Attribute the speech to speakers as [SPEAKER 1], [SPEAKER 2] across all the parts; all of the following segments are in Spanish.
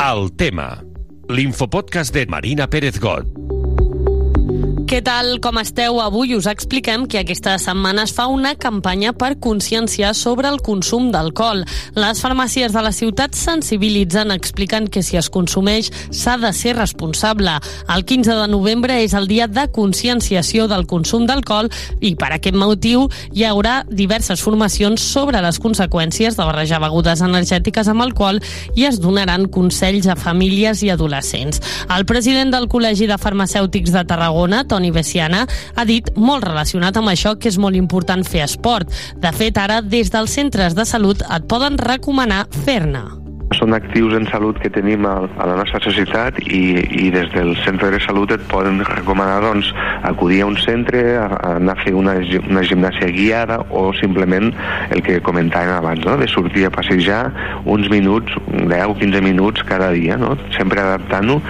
[SPEAKER 1] El tema. L'infopodcast de Marina Pérez Got.
[SPEAKER 2] Què tal, com esteu? Avui us expliquem que aquesta setmana es fa una campanya per conscienciar sobre el consum d'alcohol. Les farmàcies de la ciutat sensibilitzen explicant que si es consumeix s'ha de ser responsable. El 15 de novembre és el dia de conscienciació del consum d'alcohol i per aquest motiu hi haurà diverses formacions sobre les conseqüències de barrejar begudes energètiques amb alcohol i es donaran consells a famílies i adolescents. El president del Col·legi de Farmacèutics de Tarragona, Toni Toni Bessiana, ha dit molt relacionat amb això que és molt important fer esport. De fet, ara, des dels centres de salut et poden recomanar fer-ne
[SPEAKER 3] són actius en salut que tenim a, a la nostra societat i, i des del centre de salut et poden recomanar doncs, acudir a un centre, a, a anar a fer una, una gimnàsia guiada o simplement el que comentàvem abans, no? de sortir a passejar uns minuts, 10-15 minuts cada dia, no? sempre adaptant-ho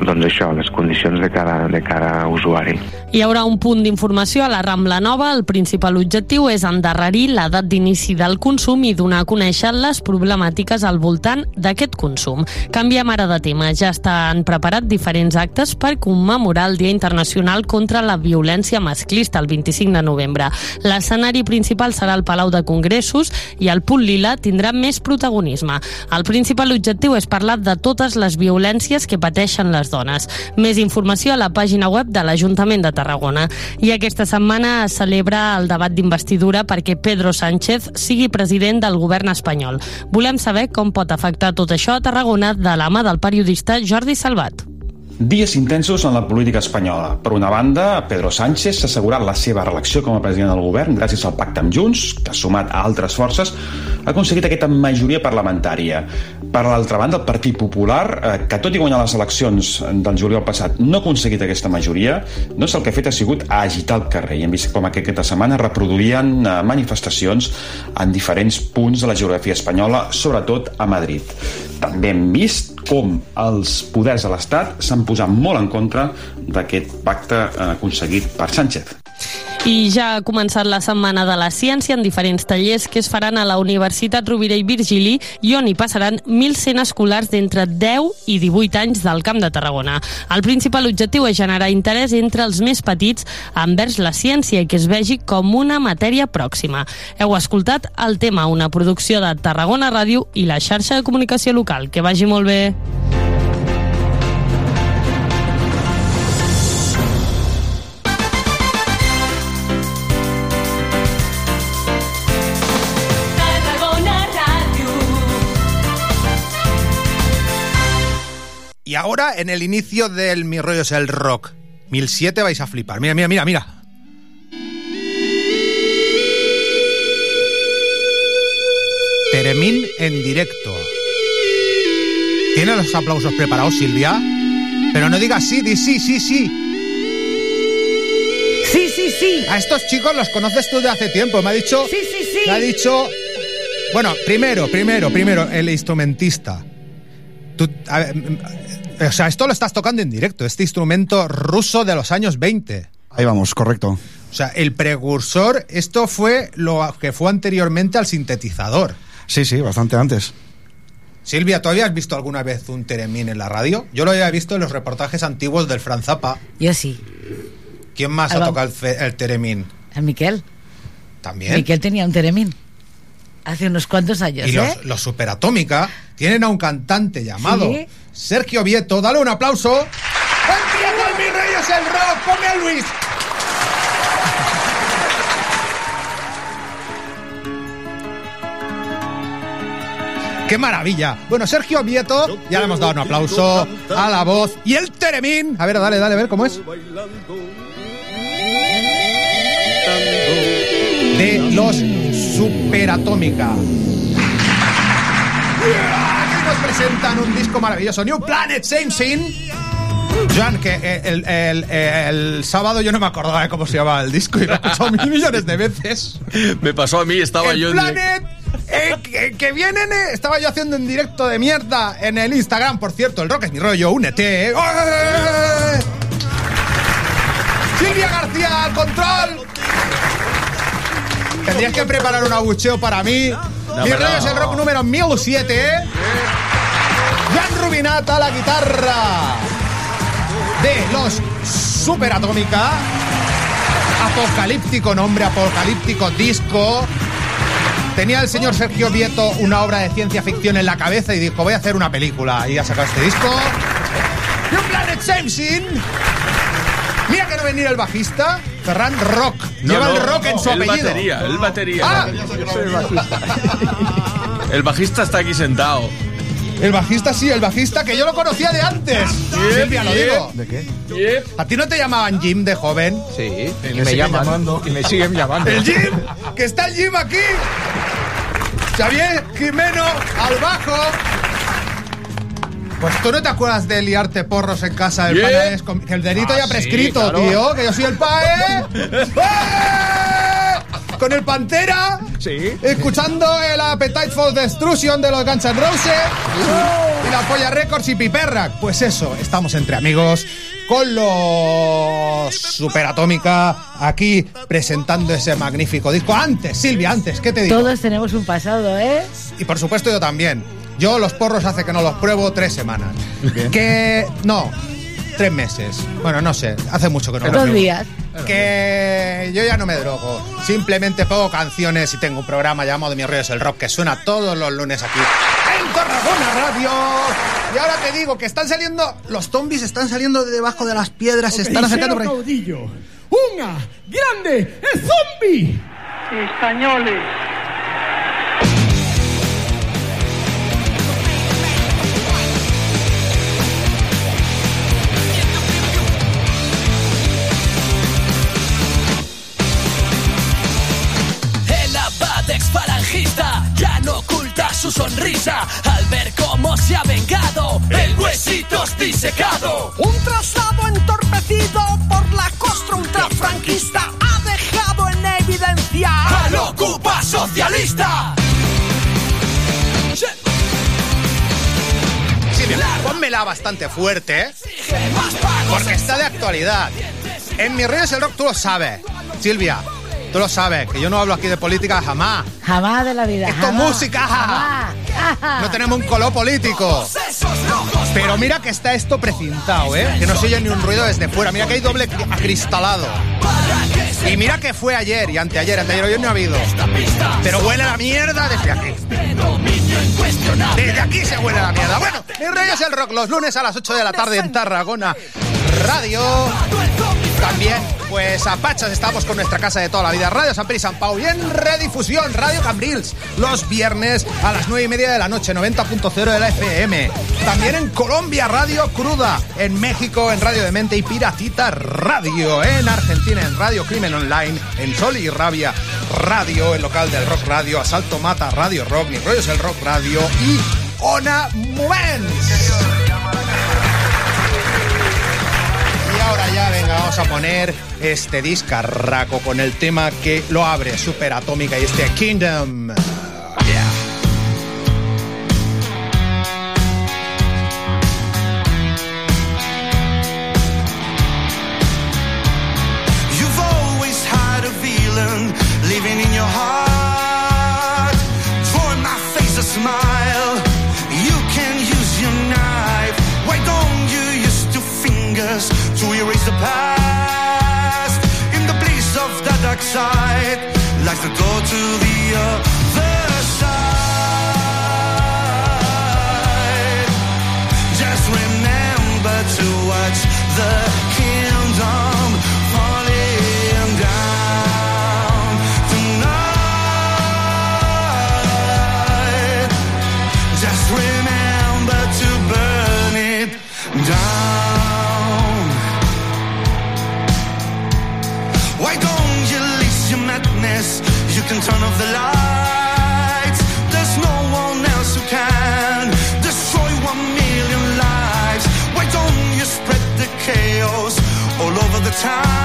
[SPEAKER 3] doncs això, les condicions de cada, de cada usuari.
[SPEAKER 2] Hi haurà un punt d'informació a la Rambla Nova. El principal objectiu és endarrerir l'edat d'inici del consum i donar a conèixer les problemàtiques al voltant d'aquest consum. Canviem ara de tema. Ja estan preparat diferents actes per commemorar el Dia Internacional contra la Violència Masclista el 25 de novembre. L'escenari principal serà el Palau de Congressos i el Punt Lila tindrà més protagonisme. El principal objectiu és parlar de totes les violències que pateixen les dones. Més informació a la pàgina web de l'Ajuntament de Tarragona. I aquesta setmana es celebra el debat d'investidura perquè Pedro Sánchez sigui president del govern espanyol. Volem saber com pot afectar tot això a Tarragona de la mà del periodista Jordi Salvat.
[SPEAKER 4] Dies intensos en la política espanyola. Per una banda, Pedro Sánchez s'ha assegurat la seva reelecció com a president del govern gràcies al pacte amb Junts, que sumat a altres forces ha aconseguit aquesta majoria parlamentària. Per l'altra banda, el Partit Popular, eh, que tot i guanyar les eleccions del juliol passat no ha aconseguit aquesta majoria, no és el que ha fet ha sigut agitar el carrer. I hem vist com aquesta setmana reproduïen eh, manifestacions en diferents punts de la geografia espanyola, sobretot a Madrid. També hem vist com els poders de l'Estat s'han posat molt en contra d'aquest pacte eh, aconseguit per Sánchez.
[SPEAKER 2] I ja ha començat la Setmana de la Ciència en diferents tallers que es faran a la Universitat Rovira i Virgili i on hi passaran 1.100 escolars d'entre 10 i 18 anys del Camp de Tarragona. El principal objectiu és generar interès entre els més petits envers la ciència i que es vegi com una matèria pròxima. Heu escoltat el tema, una producció de Tarragona Ràdio i la xarxa de comunicació local. Que vagi molt bé.
[SPEAKER 5] Ahora, en el inicio del Mi rollo es el rock 1007, vais a flipar. Mira, mira, mira, mira. Teremín en directo. ¿Tiene los aplausos preparados, Silvia? Pero no digas sí, di sí, sí, sí.
[SPEAKER 6] Sí, sí, sí.
[SPEAKER 5] A estos chicos los conoces tú de hace tiempo. Me ha dicho.
[SPEAKER 6] Sí, sí, sí.
[SPEAKER 5] Me ha dicho. Bueno, primero, primero, primero, el instrumentista. Tú, a ver, o sea, esto lo estás tocando en directo, este instrumento ruso de los años 20.
[SPEAKER 7] Ahí vamos, correcto.
[SPEAKER 5] O sea, el precursor, esto fue lo que fue anteriormente al sintetizador.
[SPEAKER 7] Sí, sí, bastante antes.
[SPEAKER 5] Silvia, ¿tú habías visto alguna vez un teremín en la radio? Yo lo había visto en los reportajes antiguos del Fran Zappa.
[SPEAKER 6] Yo sí.
[SPEAKER 5] ¿Quién más
[SPEAKER 6] Alba-
[SPEAKER 5] ha tocado el, el teremín?
[SPEAKER 6] El Miquel.
[SPEAKER 5] También.
[SPEAKER 6] Miquel tenía un teremín. Hace unos cuantos años,
[SPEAKER 5] Y
[SPEAKER 6] ¿eh?
[SPEAKER 5] los, los Superatómica tienen a un cantante llamado
[SPEAKER 6] ¿Sí?
[SPEAKER 5] Sergio Vieto. Dale un aplauso. ¡Empieza el Mi Reyes el Rock! ¡Ponme a Luis! ¡Qué maravilla! Bueno, Sergio Vieto, ya le hemos dado un aplauso a la voz. Y el Teremín. A ver, dale, dale, a ver cómo es. De los Superatómica. Nos presentan un disco maravilloso, New Planet Same Scene. Joan, que el, el- el sábado yo no me acordaba de cómo se llamaba el disco y lo he escuchado mil millones de veces.
[SPEAKER 8] Me pasó a mí, estaba yo en
[SPEAKER 5] Planet eh, que, que vienen, eh, estaba yo haciendo un directo de mierda en el Instagram, por cierto, el rock es mi rollo, únete. eh. ¡Eh! Silvia García al control. Tendrías que preparar un abucheo para mí. Mi es el rock número 1007, ¿eh? Jan Rubinat a la guitarra de los Superatómica. Apocalíptico nombre, apocalíptico disco. Tenía el señor Sergio Vieto una obra de ciencia ficción en la cabeza y dijo, voy a hacer una película. Y ha sacado este disco. New Planet Samson. Mira que no venir el bajista. Ferran Rock.
[SPEAKER 8] No,
[SPEAKER 5] Lleva
[SPEAKER 8] no,
[SPEAKER 5] el rock en su
[SPEAKER 8] el
[SPEAKER 5] apellido.
[SPEAKER 8] batería, el batería.
[SPEAKER 5] Ah.
[SPEAKER 8] Yo soy el bajista. El bajista está aquí sentado.
[SPEAKER 5] El bajista sí, el bajista que yo lo conocía de antes. Silvia, lo digo.
[SPEAKER 7] ¿De qué?
[SPEAKER 5] ¿A ti no te llamaban Jim de joven?
[SPEAKER 9] Sí, y,
[SPEAKER 7] me
[SPEAKER 9] me, llaman.
[SPEAKER 7] llamando.
[SPEAKER 9] Y me siguen llamando.
[SPEAKER 5] ¡El Jim! ¡Que está el Jim aquí! Xavier Jimeno al bajo. Pues tú no te acuerdas de liarte porros en casa del
[SPEAKER 8] Yeah.
[SPEAKER 5] Que el delito
[SPEAKER 9] Ah,
[SPEAKER 5] ya
[SPEAKER 9] sí,
[SPEAKER 5] prescrito,
[SPEAKER 9] claro.
[SPEAKER 5] tío. Que yo soy el PAE. ¡Eh! Con el Pantera.
[SPEAKER 9] Sí.
[SPEAKER 5] Escuchando el Appetite for Destruction de los Guns N' Roses. Y la Polla Records y Piperrack. Pues eso, estamos entre amigos con los Superatómica aquí presentando ese magnífico disco. Antes, Silvia, antes, ¿qué te digo?
[SPEAKER 6] Todos tenemos un pasado, ¿eh?
[SPEAKER 5] Y por supuesto yo también. Yo los porros hace que no los pruebo tres semanas. Que no, tres meses. Bueno, no sé, hace mucho que no los
[SPEAKER 6] Dos
[SPEAKER 5] pruebo.
[SPEAKER 6] días.
[SPEAKER 5] Que yo ya no me drogo. Simplemente pongo canciones y tengo un programa llamado Mi Rollo es el Rock que suena todos los lunes aquí en Tarragona Radio. Y ahora te digo que están saliendo, los zombies están saliendo de debajo de las piedras, se están acercando por ahí.
[SPEAKER 10] caudillo. Una grande es zombie.
[SPEAKER 11] Españoles.
[SPEAKER 12] Su sonrisa al ver cómo se ha vengado el huesitos disecado.
[SPEAKER 10] Un traslado entorpecido por la costra ultrafranquista ha dejado en evidencia
[SPEAKER 12] ¡Al ocupa socialista!
[SPEAKER 5] Silvia, pónmela bastante fuerte, ¿eh? Porque está de actualidad. En Mi Rollo es el Rock tú lo sabes. Silvia, tú lo sabes, que yo no hablo aquí de política jamás.
[SPEAKER 6] Jamás de la vida.
[SPEAKER 5] Esto es música.
[SPEAKER 6] jamás.
[SPEAKER 5] No tenemos un color político. Pero mira que está esto precintado, ¿eh? Que no se oye ni un ruido desde fuera. Mira que hay doble cri- acristalado. Y mira que fue ayer y anteayer. Anteayer hoy no ha habido. Pero huele a la mierda desde aquí. Desde aquí se huele a la mierda. Bueno, mi rollo es el rock los lunes a las 8 de la tarde en Tarragona Radio. También, pues a Pachas estamos con nuestra casa de toda la vida, Radio San Peri San Pau y en redifusión, Radio Cambrils, los viernes a las 9 y media de la noche, 90.0 de la FM. También en Colombia, Radio Cruda, en México, en Radio Demente y Piratita Radio, en Argentina, en Radio Crimen Online, en Sol y Rabia Radio, el local del Rock Radio, Asalto Mata Radio Rock, Mi Rollo es el Rock Radio y Ona Movens. Ahora ya, venga, vamos a poner este discarraco con el tema que lo abre, Superatómica y este Kingdom.
[SPEAKER 13] Remember to burn it down. Why don't you your madness? You can turn off the lights. There's no one else who can destroy one million lives. Why don't you spread the chaos all over the town?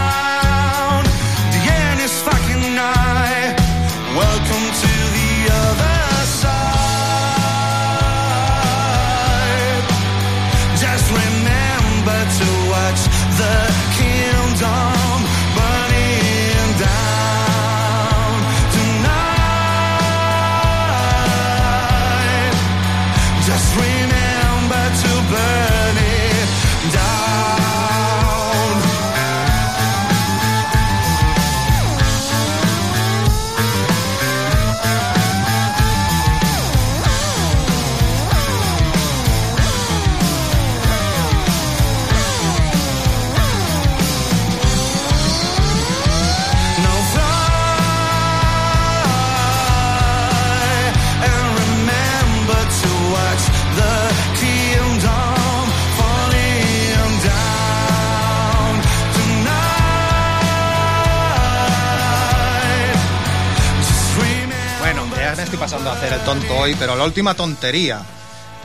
[SPEAKER 5] Estoy pasando a hacer el tonto hoy, pero la última tontería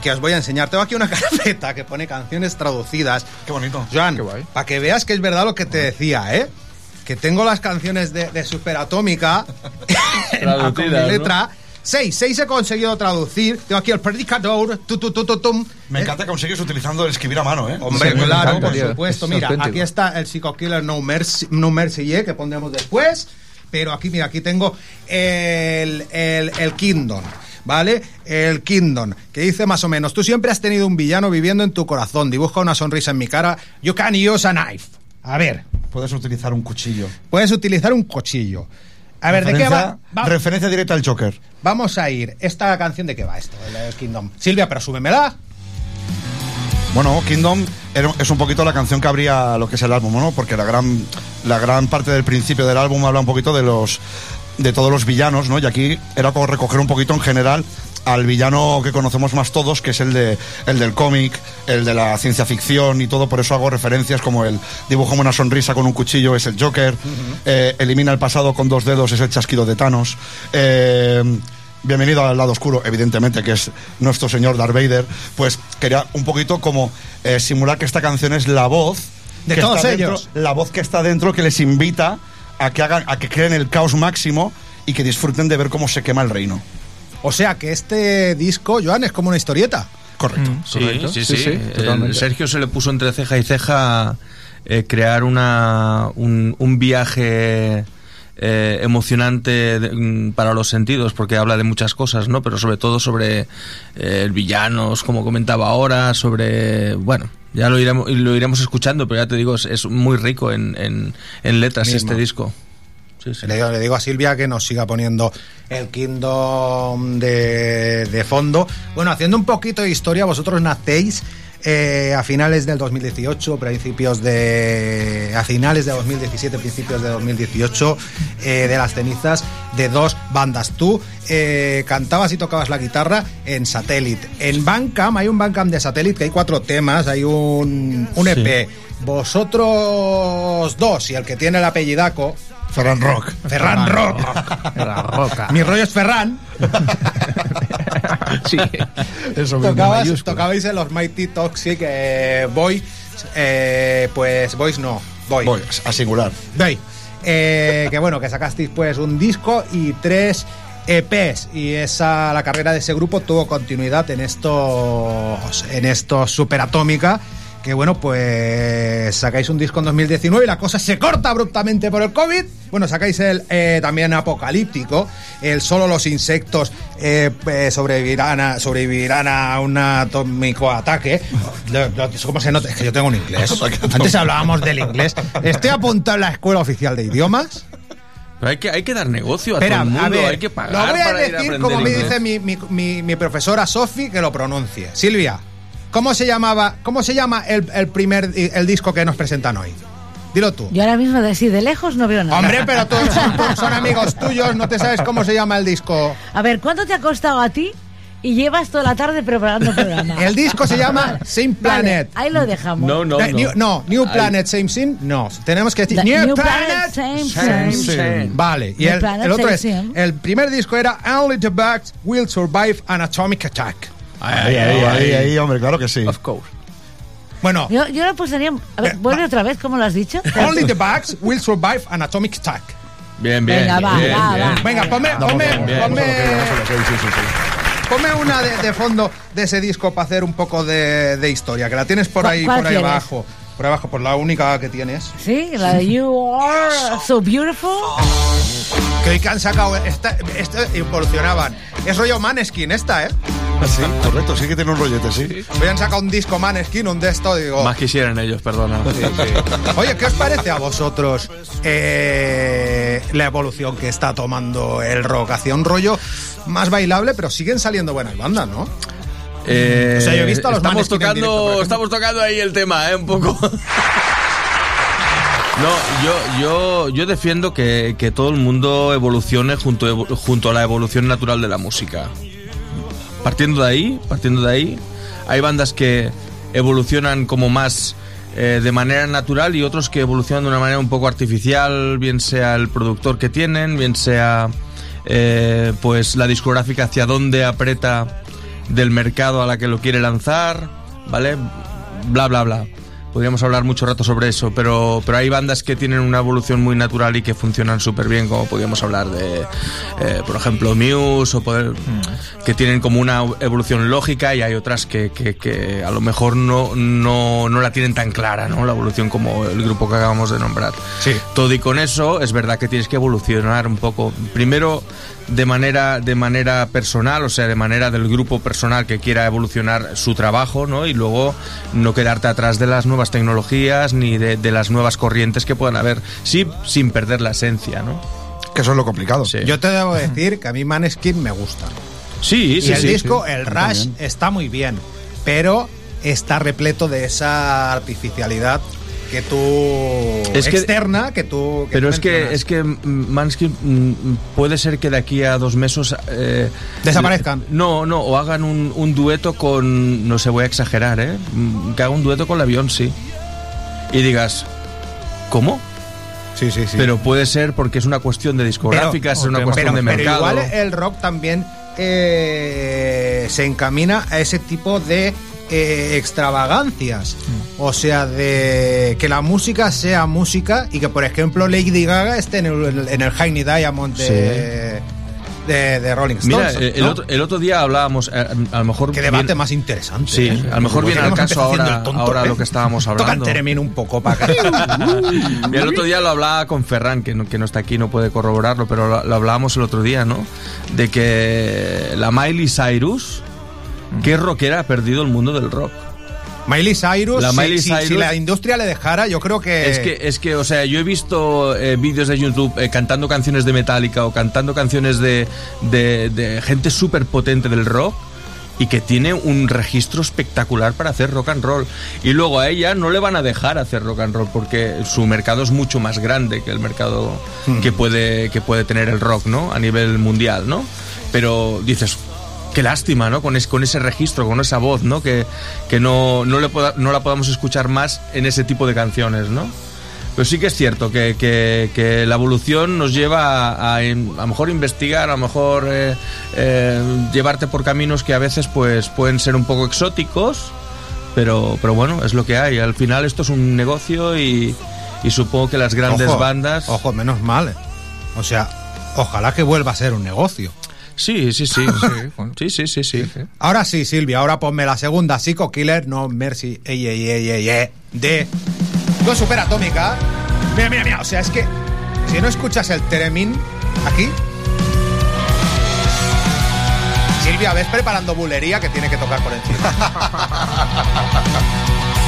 [SPEAKER 5] que os voy a enseñar. Tengo aquí una carpeta que pone canciones traducidas.
[SPEAKER 7] Qué bonito.
[SPEAKER 5] Joan, para que veas que es verdad lo que te decía, ¿eh? Que tengo las canciones de, de Superatómica con mi
[SPEAKER 8] ¿no?
[SPEAKER 5] letra. Seis, seis he conseguido traducir. Tengo aquí el predicador. Tu, tu, tu, tu, tum.
[SPEAKER 7] Me encanta que consigues utilizando el escribir a mano, ¿eh?
[SPEAKER 5] Hombre,
[SPEAKER 7] Sí,
[SPEAKER 5] claro,
[SPEAKER 7] encanta,
[SPEAKER 5] por
[SPEAKER 7] tío.
[SPEAKER 5] supuesto.
[SPEAKER 7] Es
[SPEAKER 5] Mira,
[SPEAKER 7] auténtico.
[SPEAKER 5] aquí está el Psycho Killer No Mercy, no Mercy yeah, que pondremos después. Pero aquí, mira, aquí tengo el, el, el Kingdom. ¿Vale? El Kingdom, que dice más o menos, tú siempre has tenido un villano viviendo en tu corazón, dibuja una sonrisa en mi cara, you can use a knife. A ver,
[SPEAKER 7] Puedes utilizar un cuchillo.
[SPEAKER 5] puedes utilizar un cuchillo. A ver, ¿de qué va?
[SPEAKER 7] Referencia-
[SPEAKER 5] va-
[SPEAKER 7] Referencia directa al Joker.
[SPEAKER 5] Vamos a ir. ¿Esta canción de qué va esto? El, el Kingdom. Silvia, pero súbemela.
[SPEAKER 7] Bueno, Kingdom es un poquito la canción que abría lo que es el álbum, ¿no? Porque la gran, la gran parte del principio del álbum habla un poquito de los de todos los villanos, ¿no? Y aquí era como recoger un poquito en general al villano que conocemos más todos, que es el de el del cómic, el de la ciencia ficción y todo, por eso hago referencias como el dibujo una sonrisa con un cuchillo es el Joker, eh, elimina el pasado con dos dedos es el chasquido de Thanos. eh, Bienvenido al lado oscuro, evidentemente, que es nuestro señor Darth Vader. Pues quería un poquito como eh, simular que esta canción es la voz
[SPEAKER 5] De
[SPEAKER 7] que
[SPEAKER 5] todos
[SPEAKER 7] está dentro-
[SPEAKER 5] ellos.
[SPEAKER 7] la voz que está dentro que les invita a que hagan, a que creen el caos máximo y que disfruten de ver cómo se quema el reino.
[SPEAKER 5] O sea que este disco, Joan, es como una historieta.
[SPEAKER 7] Correcto.
[SPEAKER 8] Sí,
[SPEAKER 7] Correcto.
[SPEAKER 8] sí,
[SPEAKER 7] Sí,
[SPEAKER 8] sí.
[SPEAKER 7] sí,
[SPEAKER 8] El
[SPEAKER 7] totalmente.
[SPEAKER 8] Sergio se le puso entre ceja y ceja eh, crear una, un, un viaje eh, emocionante de- mm, para los sentidos, porque habla de muchas cosas, ¿no? Pero sobre todo sobre eh, el villanos, como comentaba ahora, sobre... Bueno, ya lo iremos, lo iremos escuchando, pero ya te digo, es, es muy rico en, en, en letras
[SPEAKER 5] Mismo.
[SPEAKER 8] este disco.
[SPEAKER 5] Le, digo, le digo a Silvia que nos siga poniendo el Kingdom de, de fondo. Bueno, haciendo un poquito de historia, vosotros nacéis eh, a finales del 2018, principios de. a finales de 2017, principios de 2018, eh, de las cenizas de dos bandas. Tú eh, cantabas y tocabas la guitarra en Satellite. En Bandcamp, hay un Bandcamp de Satellite que hay cuatro temas, hay un, un EP. Vosotros dos y el que tiene el apellidaco.
[SPEAKER 7] Ferran Rock.
[SPEAKER 5] Ferran Rock. Mi rollo es Ferran.
[SPEAKER 9] sí,
[SPEAKER 7] eso
[SPEAKER 5] Tocabas, tocabais en los Mighty Toxic eh, Boy. eh, pues Boys no. Boy.
[SPEAKER 7] A singular.
[SPEAKER 5] Boy. Eh, que bueno, que sacasteis pues un disco y tres EPs. Y esa, la carrera de ese grupo tuvo continuidad en estos. En estos Superatómica. Que bueno, pues sacáis un disco en 2019 y la cosa se corta abruptamente por el COVID. Bueno, sacáis el eh, también apocalíptico, el solo los insectos eh, eh, sobrevivirán, a, sobrevivirán a un atómico ataque. ¿Cómo se nota? Es que yo tengo un inglés. Antes hablábamos del inglés. Estoy apuntado en la Escuela Oficial de Idiomas.
[SPEAKER 8] Pero hay que, hay que dar negocio a
[SPEAKER 5] Espera,
[SPEAKER 8] todo el mundo,
[SPEAKER 5] a ver,
[SPEAKER 8] hay que pagar
[SPEAKER 5] lo voy a
[SPEAKER 8] para ir
[SPEAKER 5] decir como me dice mi, mi- mi- mi profesora Sofi que lo pronuncie. Silvia, ¿cómo se llamaba, cómo se llama el, el primer el disco que nos presentan hoy? Dilo tú.
[SPEAKER 6] Yo ahora mismo de así de lejos no veo nada.
[SPEAKER 5] Hombre, pero todos son, todos son amigos tuyos, no te sabes cómo se llama el disco.
[SPEAKER 6] A ver, ¿cuánto te ha costado a ti y llevas toda la tarde preparando el programa?
[SPEAKER 5] El disco se llama Same Planet.
[SPEAKER 6] Vale, ahí lo dejamos.
[SPEAKER 5] Eh, New, no, New Planet, Same Sim. No, tenemos que decir
[SPEAKER 6] The
[SPEAKER 5] New,
[SPEAKER 6] New
[SPEAKER 5] Planet,
[SPEAKER 6] Planet, Same
[SPEAKER 5] Same. Vale, y
[SPEAKER 6] New
[SPEAKER 5] el,
[SPEAKER 6] Planet,
[SPEAKER 5] el otro
[SPEAKER 6] Same
[SPEAKER 5] es.
[SPEAKER 6] Sim.
[SPEAKER 5] El primer disco era Only the Bugs Will Survive an Atomic Attack.
[SPEAKER 7] Ahí, ahí, ahí, ahí, hombre, claro que sí.
[SPEAKER 8] Of course.
[SPEAKER 5] Bueno,
[SPEAKER 6] Yo, yo le pondría... A ver, vuelve otra vez, ¿cómo lo has dicho?
[SPEAKER 5] Only the Bugs Will Survive an Atomic Attack.
[SPEAKER 8] Bien, bien.
[SPEAKER 6] Venga, va,
[SPEAKER 8] bien,
[SPEAKER 6] va,
[SPEAKER 8] bien.
[SPEAKER 6] va.
[SPEAKER 5] Venga, ponme, ponme, ponme,
[SPEAKER 7] Sí, sí, sí, sí.
[SPEAKER 5] ponme una de, de fondo de ese disco para hacer un poco de, de historia, que la tienes por
[SPEAKER 6] ¿Cuál-
[SPEAKER 5] ahí, por ahí abajo. Por ahí abajo, por la única que tienes.
[SPEAKER 6] Sí, la de You Are So Beautiful.
[SPEAKER 5] Que hoy que han sacado. Esta, esta evolucionaban. Es rollo Maneskin esta, ¿eh?
[SPEAKER 7] Sí, correcto, sí que tiene un rollete, sí.
[SPEAKER 5] Hoy han sacado un disco Maneskin, un de esto, digo.
[SPEAKER 8] Más quisieran ellos, perdona.
[SPEAKER 5] Oye, ¿qué os parece a vosotros eh, la evolución que está tomando el rock? Hacia un rollo más bailable, pero siguen saliendo buenas bandas, ¿no?
[SPEAKER 8] Eh,
[SPEAKER 5] O sea, yo he visto a los
[SPEAKER 8] estamos tocando,
[SPEAKER 5] directo,
[SPEAKER 8] estamos tocando ahí el tema, ¿eh? Un poco. No, yo, yo, yo defiendo que, que todo el mundo evolucione junto, junto a la evolución natural de la música. Partiendo de ahí, partiendo de ahí, hay bandas que evolucionan como más eh, de manera natural y otros que evolucionan de una manera un poco artificial, bien sea el productor que tienen, bien sea eh, pues la discográfica hacia dónde aprieta del mercado a la que lo quiere lanzar, ¿vale? Bla, bla, bla. Podríamos hablar mucho rato sobre eso, pero, pero hay bandas que tienen una evolución muy natural y que funcionan súper bien, como podríamos hablar de, eh, por ejemplo, Muse, o poder- que tienen como una evolución lógica y hay otras que, que- que a lo mejor no, no, no la tienen tan clara, ¿no? La evolución como el grupo que acabamos de nombrar.
[SPEAKER 5] Sí.
[SPEAKER 8] Todo y con eso es verdad que tienes que evolucionar un poco. Primero de manera de manera personal, o sea, de manera del grupo personal que quiera evolucionar su trabajo, ¿no? Y luego no quedarte atrás de las nuevas tecnologías ni de, de las nuevas corrientes que puedan haber, sí, sin perder la esencia, ¿no?
[SPEAKER 7] Que eso es lo complicado.
[SPEAKER 8] Sí.
[SPEAKER 5] Yo te debo decir que a mí Maneskin me gusta.
[SPEAKER 8] Sí,
[SPEAKER 5] y
[SPEAKER 8] sí,
[SPEAKER 5] el
[SPEAKER 8] sí,
[SPEAKER 5] disco,
[SPEAKER 8] sí.
[SPEAKER 5] el Rush, está muy bien, pero está repleto de esa artificialidad que tú
[SPEAKER 8] Es que-
[SPEAKER 5] externa que tú que
[SPEAKER 8] Pero
[SPEAKER 5] tú
[SPEAKER 8] es que, es que mm, Manskin mm, puede ser que de aquí a dos meses... eh,
[SPEAKER 5] Desaparezcan.
[SPEAKER 8] No, no, o hagan un, un dueto con... No sé, voy a exagerar, ¿eh? Mm, Que haga un dueto con la Beyoncé. Y digas, ¿cómo?
[SPEAKER 5] Sí, sí, sí.
[SPEAKER 8] Pero puede ser porque es una cuestión de discográficas, es una
[SPEAKER 5] pero-
[SPEAKER 8] cuestión de
[SPEAKER 5] pero
[SPEAKER 8] mercado.
[SPEAKER 5] igual el rock también eh, se encamina a ese tipo de eh, extravagancias.
[SPEAKER 8] Mm.
[SPEAKER 5] O sea, de que la música sea música y que, por ejemplo, Lady Gaga esté en el, en el Heine Diamond de, de, de Rolling
[SPEAKER 8] Mira,
[SPEAKER 5] Stones.
[SPEAKER 8] el,
[SPEAKER 5] ¿no?
[SPEAKER 8] otro, el otro día hablábamos, eh, a lo mejor...
[SPEAKER 5] Qué debate
[SPEAKER 8] viene-
[SPEAKER 5] más interesante.
[SPEAKER 8] Sí,
[SPEAKER 5] ¿eh?
[SPEAKER 8] a lo mejor viene al caso ahora,
[SPEAKER 5] tonto,
[SPEAKER 8] ahora
[SPEAKER 5] ¿eh?
[SPEAKER 8] lo que estábamos hablando.
[SPEAKER 5] Tocan un poco para acá.
[SPEAKER 8] Mira, el otro día lo hablaba con Ferran, que no, que no está aquí, no puede corroborarlo, pero lo, lo hablábamos el otro día, ¿no? De que la Miley Cyrus, qué rockera ha perdido el mundo del rock.
[SPEAKER 5] Miley Cyrus,
[SPEAKER 8] La
[SPEAKER 5] si-
[SPEAKER 8] Miley
[SPEAKER 5] si,
[SPEAKER 8] Cyrus-
[SPEAKER 5] si la industria le dejara, yo creo que...
[SPEAKER 8] Es que, es que, o sea, yo he visto eh, vídeos de YouTube eh, cantando canciones de Metallica o cantando canciones de, de, de gente súper potente del rock y que tiene un registro espectacular para hacer rock and roll. Y luego a ella no le van a dejar hacer rock and roll porque su mercado es mucho más grande que el mercado que, puede, que puede tener el rock, ¿no? A nivel mundial, ¿no? Pero dices, qué lástima, ¿no? Con, es- con ese registro, con esa voz, ¿no? Que, que no, no, le poda- no la podamos escuchar más en ese tipo de canciones, ¿no? Pero sí que es cierto que, que- que la evolución nos lleva a, a, in- a lo mejor investigar, a lo mejor eh, eh, llevarte por caminos que a veces pues pueden ser un poco exóticos, pero, pero bueno, es lo que hay. Al final esto es un negocio y, y supongo que las grandes
[SPEAKER 5] Ojo,
[SPEAKER 8] bandas...
[SPEAKER 5] Ojo, menos mal. eh. O sea, ojalá que vuelva a ser un negocio.
[SPEAKER 8] Sí, sí, sí. sí, sí, sí, sí.
[SPEAKER 5] Ahora sí, Silvia, ahora ponme la segunda Psycho Killer, no Mercy, ey, ey, ey, ey, ey, de Dos Superatómica. Mira, mira, mira, o sea, es que si no escuchas el Teremin aquí. Silvia, ves preparando bulería que tiene que tocar por encima.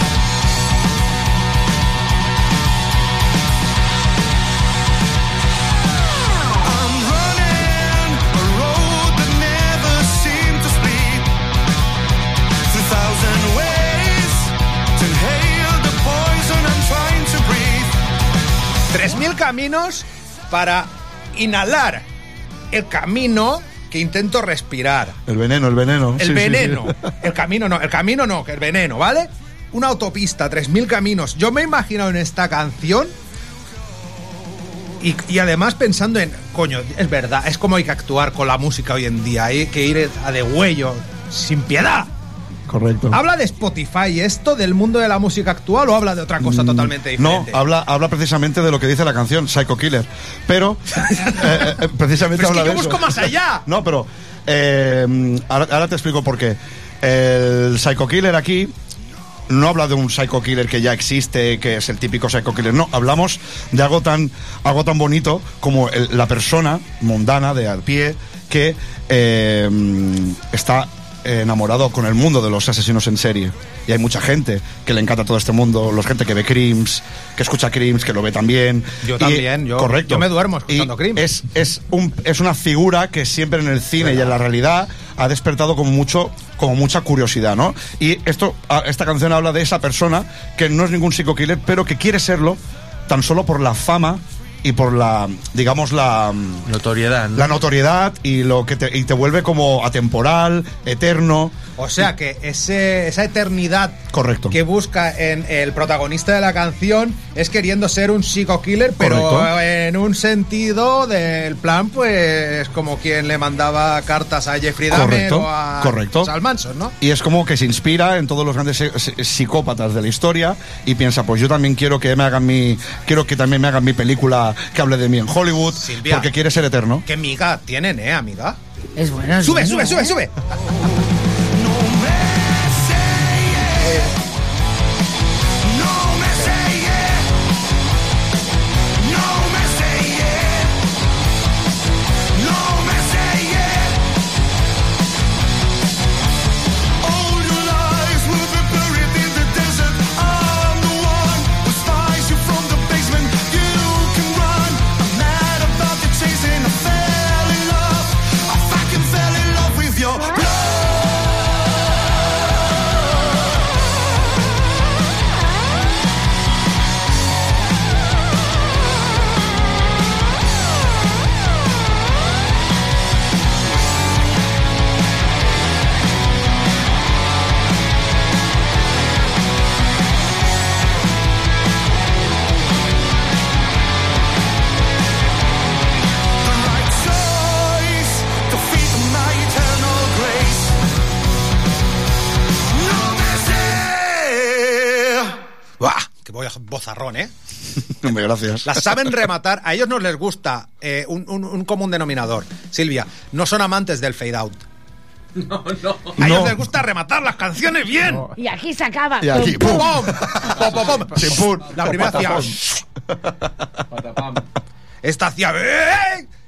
[SPEAKER 5] 3.000 caminos para inhalar el camino que intento respirar.
[SPEAKER 7] El veneno, el veneno.
[SPEAKER 5] El
[SPEAKER 7] Sí, sí, sí.
[SPEAKER 5] veneno. El camino no, el camino no, que el veneno, ¿vale? Una autopista, 3.000 caminos. Yo me he imaginado en esta canción y, y además pensando en, coño, es verdad, es como hay que actuar con la música hoy en día, hay que ir a de huello, sin piedad.
[SPEAKER 7] Correcto.
[SPEAKER 5] ¿Habla de Spotify esto del mundo de la música actual o habla de otra cosa totalmente
[SPEAKER 7] Mm, No,
[SPEAKER 5] diferente?
[SPEAKER 7] habla, habla precisamente de lo que dice la canción, Psycho Killer. Pero, eh, eh, precisamente
[SPEAKER 5] Pero es
[SPEAKER 7] habla
[SPEAKER 5] que yo
[SPEAKER 7] de eso.
[SPEAKER 5] busco más allá.
[SPEAKER 7] No, pero eh, ahora, ahora te explico por qué. El Psycho Killer aquí no habla de un Psycho Killer que ya existe, que es el típico Psycho Killer. No, hablamos de algo tan, algo tan bonito como el- la persona mundana de al pie que eh, está enamorado con el mundo de los asesinos en serie. Y hay mucha gente que le encanta todo este mundo, los gente que ve Crims, que escucha Crims, que lo ve también.
[SPEAKER 5] Yo
[SPEAKER 7] Y-
[SPEAKER 5] también, yo-
[SPEAKER 7] correcto.
[SPEAKER 5] yo me duermo escuchando Crims.
[SPEAKER 7] Es, es, un, es una figura que siempre en el cine y en la realidad ha despertado como mucho como mucha curiosidad, ¿no? Y esto a- esta canción habla de esa persona que no es ningún psico killer, pero que quiere serlo tan solo por la fama y por la, digamos, la
[SPEAKER 8] notoriedad,
[SPEAKER 7] la notoriedad y lo que te, y te vuelve como atemporal, eterno.
[SPEAKER 5] O sea que ese, esa eternidad
[SPEAKER 7] Correcto.
[SPEAKER 5] que busca en el protagonista de la canción es queriendo ser un psico killer, pero
[SPEAKER 7] Correcto.
[SPEAKER 5] en un sentido del plan, pues como quien le mandaba cartas a Jeffrey Dahmer
[SPEAKER 7] Correcto,
[SPEAKER 5] o a
[SPEAKER 7] correcto.
[SPEAKER 5] Charles Manson, ¿no?
[SPEAKER 7] Y es como que se inspira en todos los grandes psicópatas de la historia y piensa, pues yo también quiero que me hagan mi, quiero que también me hagan mi película que hable de mí en Hollywood,
[SPEAKER 5] Silvia.
[SPEAKER 7] porque quiere ser eterno.
[SPEAKER 5] Qué miga tienen, ¿eh, amiga?
[SPEAKER 6] Es bueno. es
[SPEAKER 5] Sube,
[SPEAKER 6] bueno,
[SPEAKER 5] sube,
[SPEAKER 6] ¿eh?
[SPEAKER 5] sube, sube. Bozarrón, ¿eh?
[SPEAKER 7] Hombre, gracias.
[SPEAKER 5] Las saben rematar. A ellos no les gusta eh, un, un- un común denominador. Silvia, no son amantes del fade out.
[SPEAKER 8] No, no.
[SPEAKER 5] A ellos
[SPEAKER 7] No.
[SPEAKER 5] les gusta rematar las canciones bien.
[SPEAKER 6] Y aquí se acaba.
[SPEAKER 7] Y aquí,
[SPEAKER 6] Pum,
[SPEAKER 7] ¡pum!
[SPEAKER 5] ¡Pum! ¡Pum, pum, pum!
[SPEAKER 7] Chimpún.
[SPEAKER 5] La primera hacía... Esta hacía...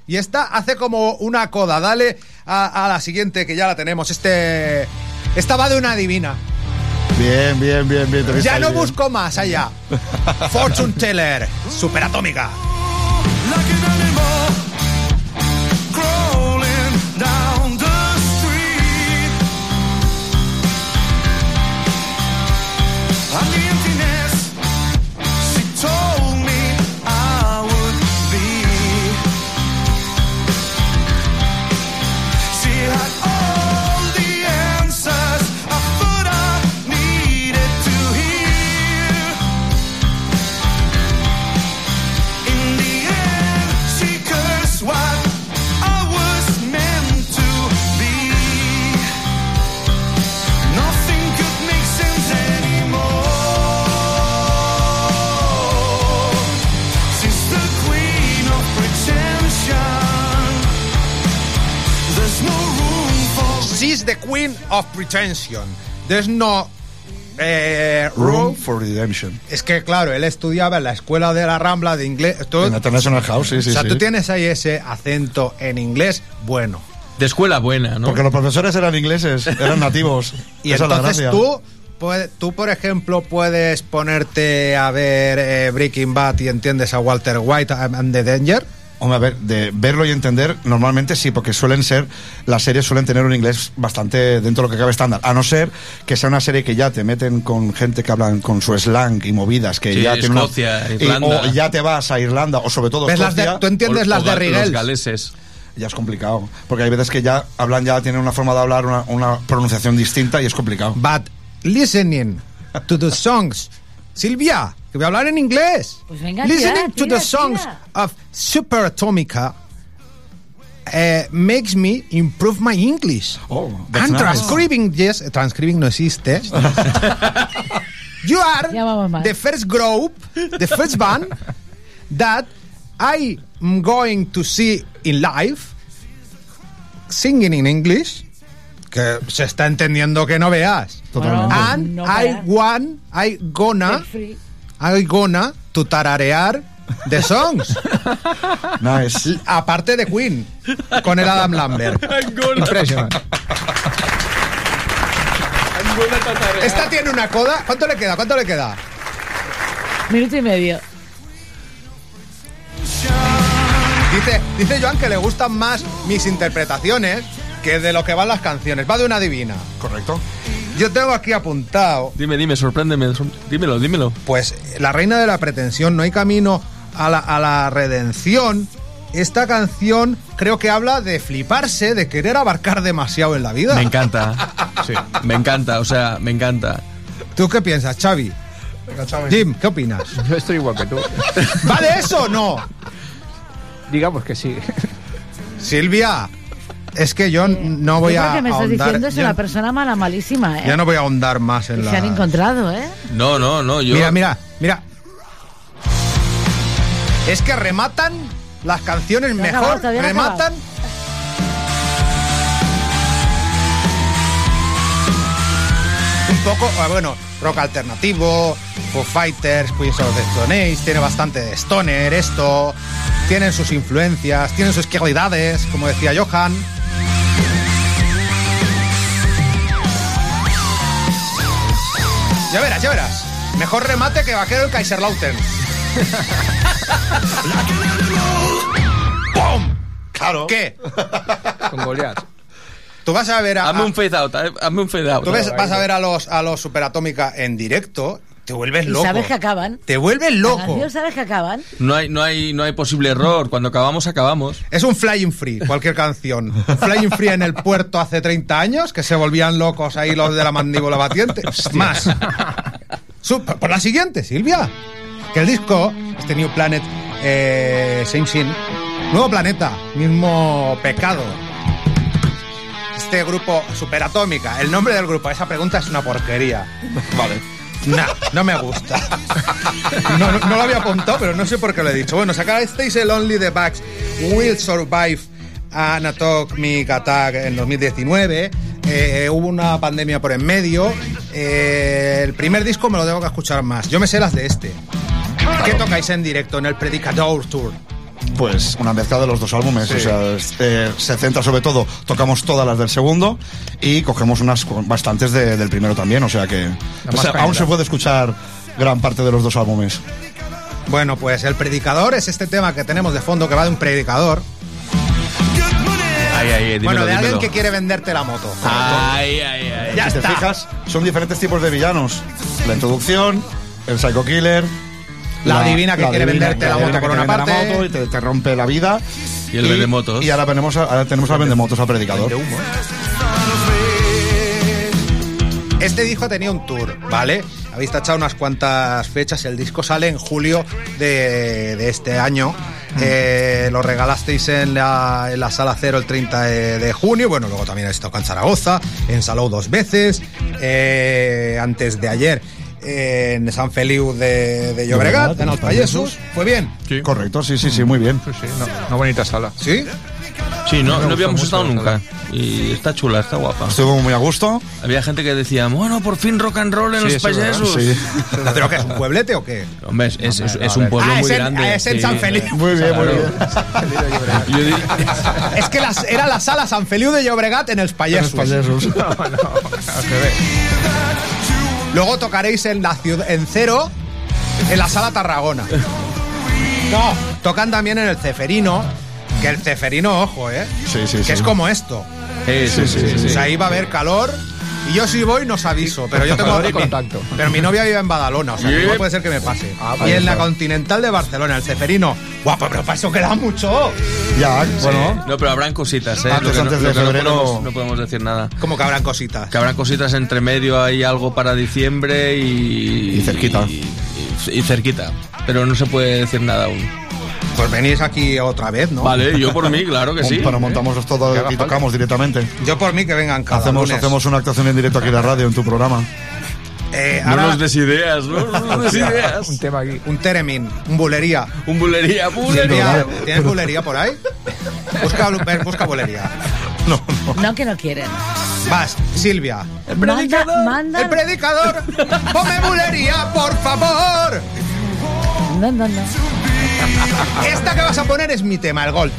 [SPEAKER 5] Y esta hace como una coda. Dale a, a la siguiente, que ya la tenemos. Este... Esta va de una divina.
[SPEAKER 7] Bien, bien, bien, bien.
[SPEAKER 5] Ya no
[SPEAKER 7] bien.
[SPEAKER 5] busco más allá. Fortune Teller, superatómica.
[SPEAKER 13] Of pretension. There's no
[SPEAKER 5] eh, room.
[SPEAKER 7] Room for Redemption.
[SPEAKER 5] Es que, claro, él estudiaba en la escuela de la Rambla de inglés. Tú-
[SPEAKER 7] En International House, sí, sí,
[SPEAKER 5] o sea,
[SPEAKER 7] sí.
[SPEAKER 5] tú tienes ahí ese acento en inglés bueno.
[SPEAKER 8] De escuela buena, ¿no?
[SPEAKER 7] Porque los profesores eran ingleses, eran nativos.
[SPEAKER 5] Y
[SPEAKER 7] Esa es la
[SPEAKER 5] entonces
[SPEAKER 7] gracia.
[SPEAKER 5] tú, puede- tú, por ejemplo, puedes ponerte a ver eh, Breaking Bad y entiendes a Walter White and the Danger.
[SPEAKER 7] Hombre, a ver, de verlo y entender, normalmente sí, porque suelen ser, las series suelen tener un inglés bastante dentro de lo que cabe estándar. A no ser que sea una serie que ya te meten con gente que hablan con su slang y movidas, que
[SPEAKER 8] Sí,
[SPEAKER 7] ya tiene una-
[SPEAKER 8] Escocia,
[SPEAKER 7] y-
[SPEAKER 8] Irlanda.
[SPEAKER 7] o ya te vas a Irlanda, o sobre todo
[SPEAKER 5] ¿Ves las de-
[SPEAKER 7] Escocia,
[SPEAKER 5] ¿Tú entiendes
[SPEAKER 8] O-
[SPEAKER 5] las
[SPEAKER 8] o
[SPEAKER 5] de Rigel?
[SPEAKER 8] Los galeses.
[SPEAKER 7] ya es complicado. Porque hay veces que ya hablan, ya tienen una forma de hablar, una, una pronunciación distinta y es complicado.
[SPEAKER 5] But listening to the songs. Silvia, que voy a hablar en inglés.
[SPEAKER 6] Pues venga,
[SPEAKER 5] listening
[SPEAKER 6] tira,
[SPEAKER 5] to
[SPEAKER 6] tira,
[SPEAKER 5] the songs
[SPEAKER 6] tira.
[SPEAKER 5] of Super Atomica eh, makes me improve my English.
[SPEAKER 7] Oh, that's
[SPEAKER 5] And
[SPEAKER 7] nice.
[SPEAKER 5] transcribing, yes, transcribing no existe. you are
[SPEAKER 6] Ya vamos mal.
[SPEAKER 5] the first group, the first band that I am going to see in live singing in English. Que se está entendiendo que no veas.
[SPEAKER 7] Totalmente.
[SPEAKER 5] And
[SPEAKER 6] No
[SPEAKER 5] I
[SPEAKER 6] veas.
[SPEAKER 5] want, I gonna,
[SPEAKER 6] Feel free.
[SPEAKER 5] I gonna to tararear the songs.
[SPEAKER 7] Nice.
[SPEAKER 5] Aparte de Queen, con el Adam Lambert. Impresionante. Esta tiene una coda. ¿Cuánto le queda? ¿Cuánto le queda?
[SPEAKER 6] Minuto y medio.
[SPEAKER 5] Dice, dice Joan que le gustan más mis interpretaciones que de lo que van las canciones. Va de una divina.
[SPEAKER 7] Correcto.
[SPEAKER 5] Yo tengo aquí apuntado,
[SPEAKER 8] Dime, dime, sorpréndeme. sor- Dímelo, dímelo.
[SPEAKER 5] pues, la reina de la pretensión, no hay camino a la, a la redención, esta canción creo que habla de fliparse, de querer abarcar demasiado en la vida.
[SPEAKER 8] Me encanta. Me encanta, o sea, me encanta.
[SPEAKER 5] ¿Tú qué piensas, Xavi? Jim, ¿qué opinas?
[SPEAKER 9] Yo estoy igual que tú.
[SPEAKER 5] ¿Vale eso o no?
[SPEAKER 9] Digamos que sí.
[SPEAKER 5] Silvia, es que yo no voy
[SPEAKER 6] Yo
[SPEAKER 5] a
[SPEAKER 6] creo que me estás
[SPEAKER 5] ahondar.
[SPEAKER 6] diciendo es
[SPEAKER 5] ya,
[SPEAKER 6] una persona mala, malísima, ¿eh?
[SPEAKER 5] ya no voy a ahondar más en la.
[SPEAKER 6] se han encontrado, ¿eh?
[SPEAKER 8] No, no, no, yo...
[SPEAKER 5] Mira, mira, mira. Es que rematan las canciones
[SPEAKER 6] No
[SPEAKER 5] mejor,
[SPEAKER 6] acabado, no
[SPEAKER 5] rematan. Un poco, ah, bueno, rock alternativo, Foo Fighters, Queens of the Stone Age, tiene bastante de stoner esto, tienen sus influencias, tienen sus cualidades, como decía Johan. Ya verás, ya verás. Mejor remate que vaquero el Kaiserlautern. ¡Pum!
[SPEAKER 7] Claro.
[SPEAKER 5] ¿Qué?
[SPEAKER 9] Con Goliath.
[SPEAKER 5] Tú vas a ver a,
[SPEAKER 8] Hazme un fade out, eh, hazme un fade out.
[SPEAKER 5] tú ves- vas a ver a los a los Superatómica en directo, te vuelves
[SPEAKER 6] Y
[SPEAKER 5] loco.
[SPEAKER 6] sabes que acaban.
[SPEAKER 5] Te vuelves loco.
[SPEAKER 6] canción sabes que acaban.
[SPEAKER 8] No hay, no, hay, no hay posible error. Cuando acabamos, acabamos.
[SPEAKER 5] Es un Flying Free, cualquier canción. Un Flying Free en el puerto hace 30 años, que se volvían locos ahí los de la mandíbula batiente. Más. Por la siguiente, Silvia. Que el disco, este New Planet, eh, Same Sin, nuevo planeta, mismo pecado. Este grupo Superatómica, el nombre del grupo, esa pregunta es una porquería.
[SPEAKER 7] Vale.
[SPEAKER 5] No, no me gusta. No, lo había apuntado, pero no sé por qué lo he dicho. Bueno, sacasteis el Only the Bugs Will Survive an Atomic Attack en 2019. Eh, hubo una pandemia por en medio. Eh, el primer disco me lo tengo que escuchar más. Yo me sé las de este. ¿Qué tocáis en directo en el Predicador Tour?
[SPEAKER 7] Pues una mezcla de los dos álbumes, o sea, este, se centra sobre todo, tocamos todas las del segundo y cogemos unas bastantes de- del primero también, o sea que o sea, aún se puede escuchar gran parte de los dos álbumes.
[SPEAKER 5] Bueno, pues el predicador es este tema que tenemos de fondo que va de un predicador.
[SPEAKER 8] Ay, ay, dímelo,
[SPEAKER 5] bueno, de alguien
[SPEAKER 8] dímelo.
[SPEAKER 5] que quiere venderte la moto.
[SPEAKER 8] Ay, ay, ay.
[SPEAKER 5] Ya
[SPEAKER 7] si te
[SPEAKER 5] está.
[SPEAKER 7] fijas, son diferentes tipos de villanos. La introducción, el Psycho Killer,
[SPEAKER 5] La divina que quiere
[SPEAKER 7] divina-
[SPEAKER 5] venderte la moto por una
[SPEAKER 7] la
[SPEAKER 5] parte.
[SPEAKER 7] moto y te, te rompe la vida.
[SPEAKER 8] Y el vendemotos.
[SPEAKER 7] Y ahora, venemos a- ahora tenemos al vendemotos, al predicador.
[SPEAKER 5] Este disco tenía un tour, ¿vale? Habéis tachado unas cuantas fechas. El disco sale en julio de, de este año. Eh, lo regalasteis en la, en la sala cero el 30 de, de junio. Bueno, luego también habéis tocado en Zaragoza, en Salou dos veces. Eh, antes de ayer eh, en San Feliu de, de Llobregat, en los Payesos. ¿Fue bien?
[SPEAKER 7] Correcto, sí, sí, sí, muy bien.
[SPEAKER 9] Sí, sí, no, una bonita sala.
[SPEAKER 5] ¿Sí?
[SPEAKER 8] Sí, no, no habíamos estado nunca. Y está chula, está guapa.
[SPEAKER 7] Estuvo muy a gusto.
[SPEAKER 8] Había gente que decía, bueno, por fin rock and roll en
[SPEAKER 9] Sí,
[SPEAKER 8] los payasos.
[SPEAKER 7] Sí.
[SPEAKER 5] ¿Pero qué es un pueblete o qué?
[SPEAKER 8] Hombre, es, es- un pueblo
[SPEAKER 5] Ah,
[SPEAKER 8] muy
[SPEAKER 5] es en-
[SPEAKER 8] grande.
[SPEAKER 5] es en
[SPEAKER 8] sí.
[SPEAKER 5] San Feliu.
[SPEAKER 7] Muy bien, muy bien.
[SPEAKER 8] Yo di-
[SPEAKER 5] Es que las- era la sala San Feliu de Llobregat en els
[SPEAKER 7] Los
[SPEAKER 5] Payesos.
[SPEAKER 7] payasos.
[SPEAKER 5] Luego tocaréis en la ciudad, en cero, en la sala Tarragona. No, tocan también en el Ceferino, que el Ceferino, ojo, ¿eh?
[SPEAKER 7] Sí, sí,
[SPEAKER 5] Que
[SPEAKER 7] sí.
[SPEAKER 5] es como esto.
[SPEAKER 8] Sí, sí, sí,
[SPEAKER 5] O sea, ahí va a haber calor. Y yo si voy, nos aviso. Pero yo tengo
[SPEAKER 9] contacto.
[SPEAKER 5] Pero mi novia vive en Badalona, o sea, igual puede ser que me pase.
[SPEAKER 9] Ah,
[SPEAKER 5] y en la
[SPEAKER 9] claro.
[SPEAKER 5] Continental de Barcelona, el Ceferino. Guapo, pero para eso queda mucho.
[SPEAKER 7] Ya,
[SPEAKER 8] Sí.
[SPEAKER 7] bueno.
[SPEAKER 8] No, pero habrán cositas, ¿eh?
[SPEAKER 7] Antes-
[SPEAKER 8] Lo que no-
[SPEAKER 7] antes
[SPEAKER 8] lo
[SPEAKER 7] de
[SPEAKER 8] que no
[SPEAKER 7] febrero-
[SPEAKER 8] podemos- no podemos decir nada.
[SPEAKER 5] Como que habrán cositas.
[SPEAKER 8] Que habrán cositas entre medio, hay algo para diciembre y...
[SPEAKER 7] Y cerquita.
[SPEAKER 8] Y, y- y cerquita. Pero no se puede decir nada aún.
[SPEAKER 5] Pues venís aquí otra vez, ¿no?
[SPEAKER 8] Vale, yo por mí, claro que sí.
[SPEAKER 7] Pero montamos todo y
[SPEAKER 9] falta.
[SPEAKER 7] tocamos directamente.
[SPEAKER 5] Yo por mí que vengan cada
[SPEAKER 7] Hacemos,
[SPEAKER 5] lunes.
[SPEAKER 7] hacemos una actuación en directo aquí en la radio, en tu programa.
[SPEAKER 5] Eh,
[SPEAKER 8] No
[SPEAKER 5] ahora-
[SPEAKER 8] nos des ideas, ¿no? No nos des ideas.
[SPEAKER 9] Un tema aquí.
[SPEAKER 5] Un Teremin, un bulería.
[SPEAKER 8] Un bulería, bulería.
[SPEAKER 5] ¿Tienes bulería por ahí? Busca, busca bulería.
[SPEAKER 7] No, no.
[SPEAKER 6] No que no quieren.
[SPEAKER 5] Vas, Silvia.
[SPEAKER 6] Manda, manda.
[SPEAKER 5] El predicador. Ponme bulería, por favor.
[SPEAKER 6] No, no, no.
[SPEAKER 5] Esta que vas a poner es mi tema, el Gold.